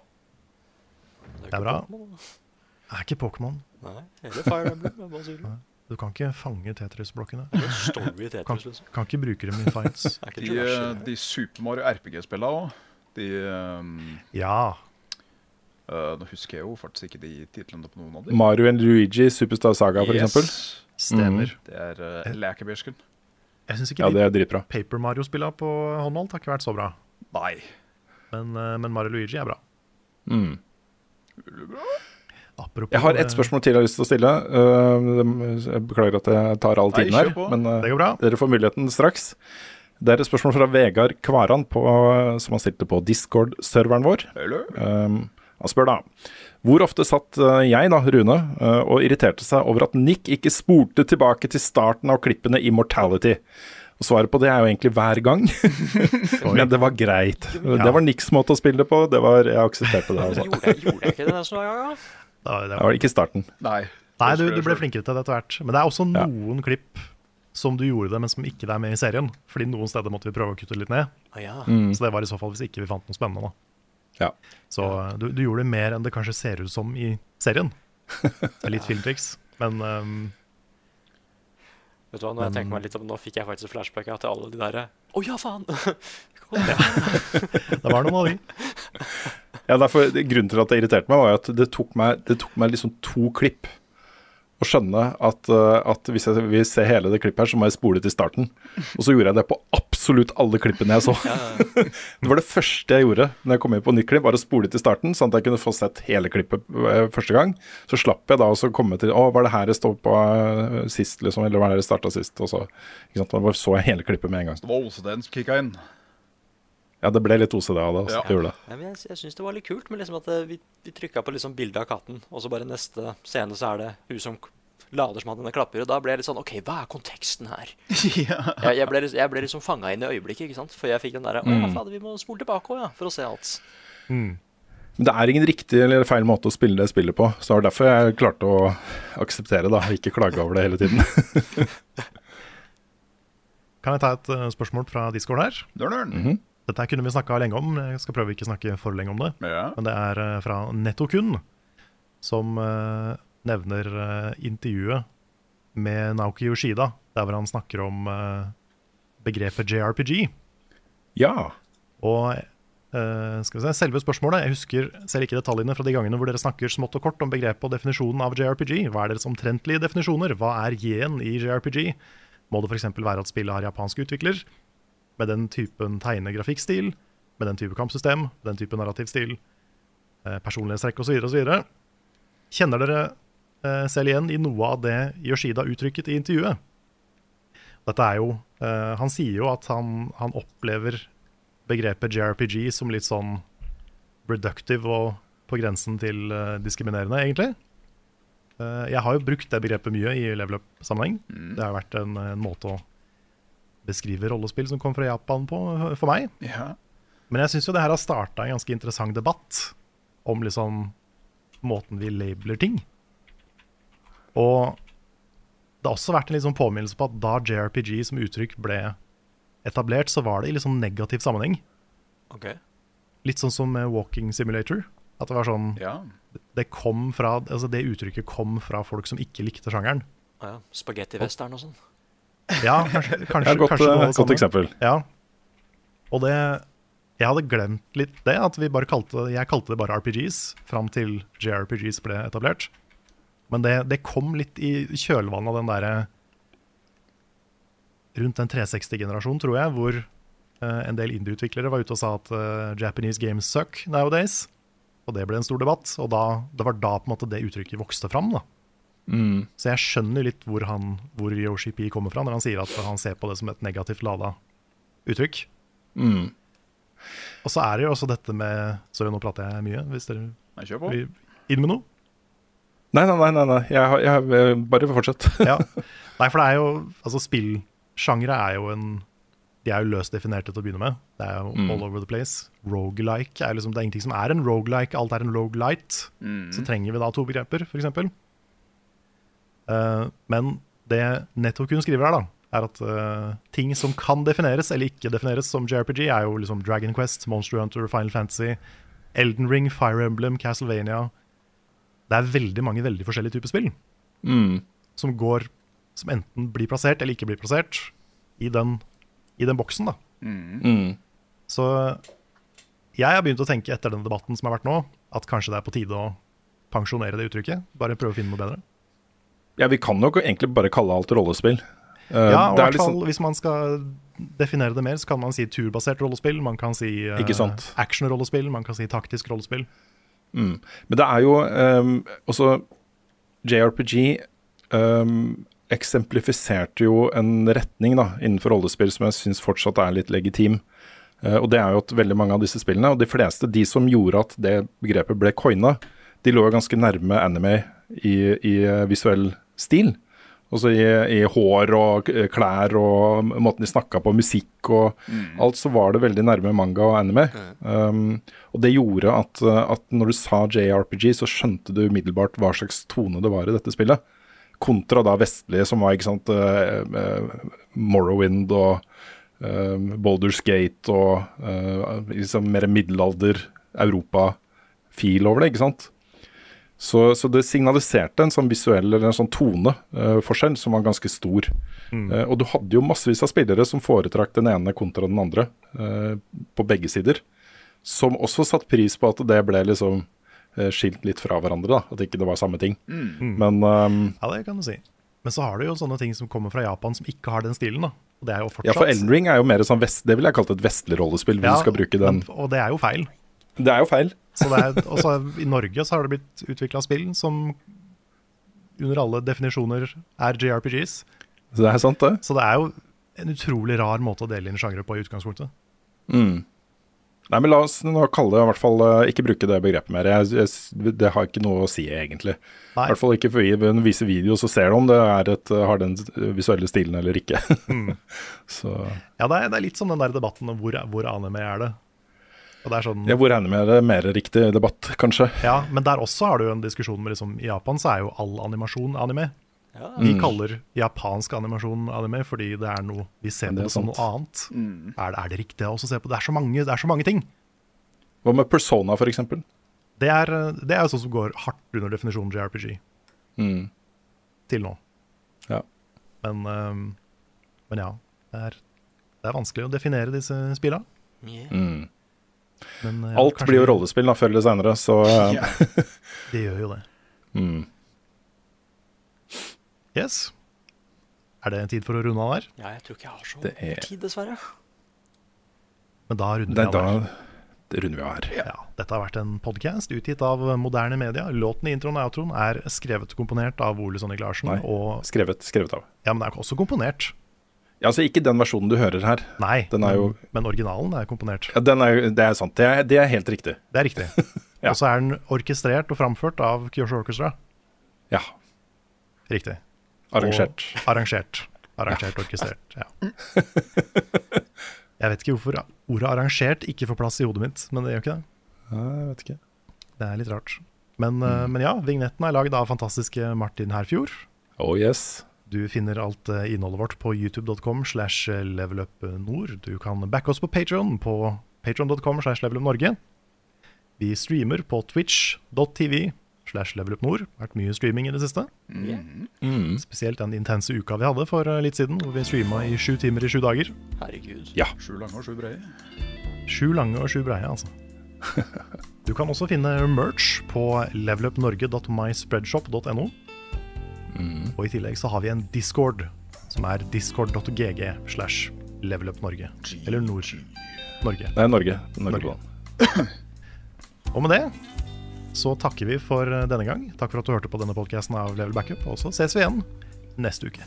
Det er bra. Det er ikke Pokémon. Nei, eller Fire Emblem. bare. Du kan ikke fange Tetris-blokkene. Tetris, Kan, liksom. kan ikke bruke dem i fights. De, de Super Mario RPG-spillene òg. De um, Ja. Uh, Nå husker jeg jo faktisk ikke de titlene på noen av dem. Mario and Luigi, Superstar Saga for Yes. eksempel. Stemmer. Det er uh, lekebirsken. Jeg syns ikke Ja, det er dritbra. Paper Mario-spillene på håndholdt har ikke vært så bra. Nei. Men, uh, men Mario Luigi er bra. Mm. Apropos Jeg har ett spørsmål til jeg har lyst til å stille. Uh, jeg beklager at jeg tar all tiden her, men bra. dere får muligheten straks. Det er et spørsmål fra Vegard Kvaran, på, som han stilte på Discord-serveren vår. Um, han spør da Hvor ofte satt jeg, da, Rune, og irriterte seg over at Nick ikke spurte tilbake til starten av klippene i Mortality? Og Svaret på det er jo egentlig hver gang. Men det var greit. Det var Niks måte å spille det på. Det var, jeg aksepterte det. Altså. Gjorde, jeg- gjorde jeg ikke det nesten hver gang? da? Da, det Det var ikke starten. Nei. Nei, du, du ble flinkere til det etter hvert. Men det er også noen klipp som du gjorde det, men som ikke er med i serien. Fordi noen steder måtte vi prøve å kutte litt ned. Ah, ja. Mm. Så det var i så fall hvis ikke vi fant noe spennende. da. Ja. Så du, du gjorde det mer enn det kanskje ser ut som i serien. Det er litt filmtriks, men ehm, Vet du hva, når jeg tenker meg litt om, Nå fikk jeg faktisk flashback til alle de derre Å ja, faen! det var noen av de. Ja, derfor, Grunnen til at det irriterte meg, var at det tok meg, det tok meg liksom to klipp å skjønne at, uh, at hvis jeg vil se hele det klippet her, så må jeg spole til starten. Og så gjorde jeg det på absolutt alle klippene jeg så. det var det første jeg gjorde når jeg kom inn på nytt klipp, var å spole til starten, sånn at jeg kunne få sett hele klippet uh, første gang. Så slapp jeg da å komme til Å, var det her jeg stod på uh, sist, liksom? Eller var det her jeg starta sist? Og så, ikke sant? Da så jeg hele klippet med en gang. Det var også den som kicka inn. Ja, det ble litt OCD av det. Altså. Ja. Det gjorde det. Jeg jeg syns det var litt kult, med liksom at eh, vi, vi trykka på liksom bildet av katten, og så bare neste scene så er det hun som lader som at henne klapper, og da ble jeg litt sånn OK, hva er konteksten her? ja. Jeg, jeg ble, jeg ble liksom fanga inn i øyeblikket, ikke sant? For jeg fikk den derre Å ja, Mm. fader, vi må spole tilbake òg, ja, for å se alt. Men det er ingen riktig eller feil måte å spille det spillet på. Så det var derfor jeg klarte å akseptere det, og ikke klage over det hele tiden. Kan jeg ta et eh, spørsmål fra Discord her? Dørneren. Mhm. Dette kunne vi snakka lenge om. Jeg skal prøve ikke å snakke for lenge om det. Ja. Men det er eh, fra Nettokun, som eh, nevner eh, intervjuet med Naoki Yoshida, der hvor han snakker om begrepet JRPG. Ja. Og skal vi se, selve spørsmålet Jeg husker selv ikke detaljene fra de gangene hvor dere snakker smått og kort om begrepet og definisjonen av JRPG. Hva er deres omtrentlige definisjoner? Hva er J-en i JRPG? Må det f.eks. være at spillet har japansk utvikler, med den typen tegnegrafikkstil, med den type kampsystem, med den type narrativstil, eh, personlighetstrekk osv. osv. Kjenner dere eh, selv igjen i noe av det Yoshida uttrykket i intervjuet? Dette er jo eh, Han sier jo at han, han opplever begrepet JRPG som litt sånn reductive og på grensen til eh, diskriminerende, egentlig. Eh, jeg har jo brukt det begrepet mye i level up-sammenheng. Det har vært en, en måte å beskrive rollespill som kom fra Japan på, for meg. Ja. Men jeg syns jo det her har starta en ganske interessant debatt om liksom måten vi labeler ting. Og det har også vært en sånn påminnelse på at da JRPG som uttrykk ble etablert, så var det i sånn negativ sammenheng. Ok. Litt sånn som med Walking Simulator. At det var sånn Ja. det, kom fra, altså det uttrykket kom fra folk som ikke likte sjangeren. Ja, Spagetti-western og sånn. Ja, kanskje, kanskje, godt, kanskje noe eh, det godt eksempel. Ja. Og det Jeg hadde glemt litt det, at vi bare kalte jeg kalte det bare RPGs fram til JRPGs ble etablert. Men det, det kom litt i kjølvannet av den derre Rundt den 360-generasjonen, tror jeg, hvor uh, en del indie-utviklere var ute og sa at uh, Japanese games suck nowadays. Og det ble en stor debatt. Og da, det var da på en måte det uttrykket vokste fram. da. Mm. Så jeg skjønner litt hvor, han, hvor Yoshi P kommer fra når han sier at han ser på det som et negativt lada uttrykk. Mm. Og så er det jo også dette med Sorry, nå prater jeg mye. Hvis dere Nei, kjør på. vil inn med noe? Nei, nei, nei, nei, nei. Jeg, har- jeg, bare fortsett. Ja. Nei, for det er jo Altså, spillsjangre er jo en De er jo løst definerte til å begynne med. Det er jo Mm. all over the place. Rogelike er liksom Det er ingenting som er en rogelike, alt er en rogelight. Mm. Så trenger vi da to begreper, f.eks. Uh, men det Nettokun skriver her, da, er at uh, ting som kan defineres eller ikke defineres som JRPG, er jo liksom Dragon Quest, Monster Hunter, Final Fantasy, Elden Ring, Fire Emblem, Castlevania. Det er veldig mange veldig forskjellige typer spill Mm. som går Som enten blir plassert eller ikke blir plassert i den, i den boksen. da Mm. Så jeg har begynt å tenke etter den debatten som har vært nå, at kanskje det er på tide å pensjonere det uttrykket. Bare prøve å finne noe bedre. Ja, vi kan nok egentlig bare kalle alt rollespill. Eh, Ja, i er hvert fall liksom- Hvis man skal definere det mer, så kan man si turbasert rollespill. Man kan si uh, action-rollespill, man kan si taktisk rollespill. Mm. Men det er jo um, også JRPG um, eksemplifiserte jo en retning da, innenfor rollespill som jeg syns fortsatt er litt legitim. Uh, og det er jo at veldig mange av disse spillene, og de fleste, de som gjorde at det begrepet ble coina, de lå jo ganske nærme anime i, i eh, visuell stil. Altså i, i hår og klær og måten de snakka på, musikk og alt, så var det veldig nærme manga og anime. Um, og det gjorde at, uh, at når du sa JRPG, så skjønte du umiddelbart hva slags tone det var i dette spillet. Kontra da vestlige, som var ikke sant, uh, uh, Morrowind og uh, Boulders Gate og liksom mer middelalder-Europa-feel over det, ikke sant. Så, så det signaliserte en sånn visuell eller en sånn toneforskjell som var ganske stor. Mm. Uh, og du hadde jo massevis av spillere som foretrakk den ene kontra den andre uh, på begge sider. Som også satte pris på at det ble liksom eh, skilt litt fra hverandre, da. At ikke det var samme ting. Mm. Men um, Ja, det kan du si. Men så har du jo sånne ting som kommer fra Japan som ikke har den stilen. da Og det er jo fortsatt ja, for Elden Ring er jo mer sånn vest, det ville jeg kalt et vestlig rollespill, hvis Ja, du skal bruke den. men, Og det er jo feil. Det er jo feil. Så det er, også I Norge så har det blitt utvikla spill som under alle definisjoner er JRPGs. Så det er sant, det. Så det er jo en utrolig rar måte å dele inn sjangre på i utgangspunktet. Mm. Nei, men la oss nå kalle det i hvert fall eh, Ikke bruke det begrepet mer. Jeg, jeg, det har ikke noe å si, egentlig. I hvert fall ikke for vi viser video, så ser du om det et, har den visuelle stilen eller ikke. Mm. så Ja, det er, det er litt som den der debatten om hvor, hvor anime er det. Og det er sånn, ja, Hvor regner med det mer riktig debatt, kanskje? ja, Men der også har du en diskusjon med liksom, I Japan så er jo all animasjon anime. Ja. Vi Mm. kaller japansk animasjon anime fordi det er noe vi ser på det som noe annet. Er, det, er det riktig å se på? Det er så mange, det er så mange ting. Hva med Persona, for eksempel? Det er, det er jo sånn som går hardt under definisjonen JRPG Mm. til nå. Ja. Men, um, men ja, det er, det er vanskelig å definere disse spillene. Mm. Men, ja, Alt blir jo rollespill da, før eller senere, så eh, Ja. Det gjør jo det. mm. Yes. Er det en tid for å runde av der? Ja, jeg tror ikke jeg har så Det er- tid, dessverre. Men da runder Nei, vi av her. da runder vi av her. Ja, dette har vært en podcast utgitt av moderne media. Låten i introen og outroen er skrevet og komponert av Ole Sonny Larsen. Nei, Og, skrevet, skrevet av. ja, men det er også komponert. Ja, altså Ikke den versjonen du hører her. Nei, Den jo men originalen er komponert. ja, den er, Det er sant. Det er, det er helt riktig. Det er riktig. Ja. Og så er den orkestrert og framført av Kyosho Orchestra. Ja. Riktig. Arrangert. Og arrangert. Arrangert, orkestrert. Ja. Jeg vet ikke hvorfor ordet 'arrangert' ikke får plass i hodet mitt, men det gjør ikke det. Jeg vet ikke. Det er litt rart. Men, Mm. eh, men ja, vignetten er lagd av fantastiske Martin Herfjord. Oh yes. Du finner alt eh, innholdet vårt på youtube.com slash levelupnord. Du kan backe oss på Patreon på patreon.com slash levelupnorge. Vi streamer på twitch.tv slash levelupnord. Vært mye streaming i det siste. Mm. Spesielt den intense uka vi hadde for eh, litt siden, hvor vi streama i sju timer i sju dager. Herregud. Ja. Sju lange og sju breie. Sju lange og sju breie, altså. Du kan også finne merch på levelupnorge.myspreadshop.no. Mm. Og i tillegg så har vi en discord, som er discord.gg slash levelupnorge. Eller Nord Norge. Nei, Norge. Norge. Norge. Og med det så takker vi for eh, denne gang. Takk for at du hørte på denne podcasten av Level Backup, og så ses vi igjen neste uke.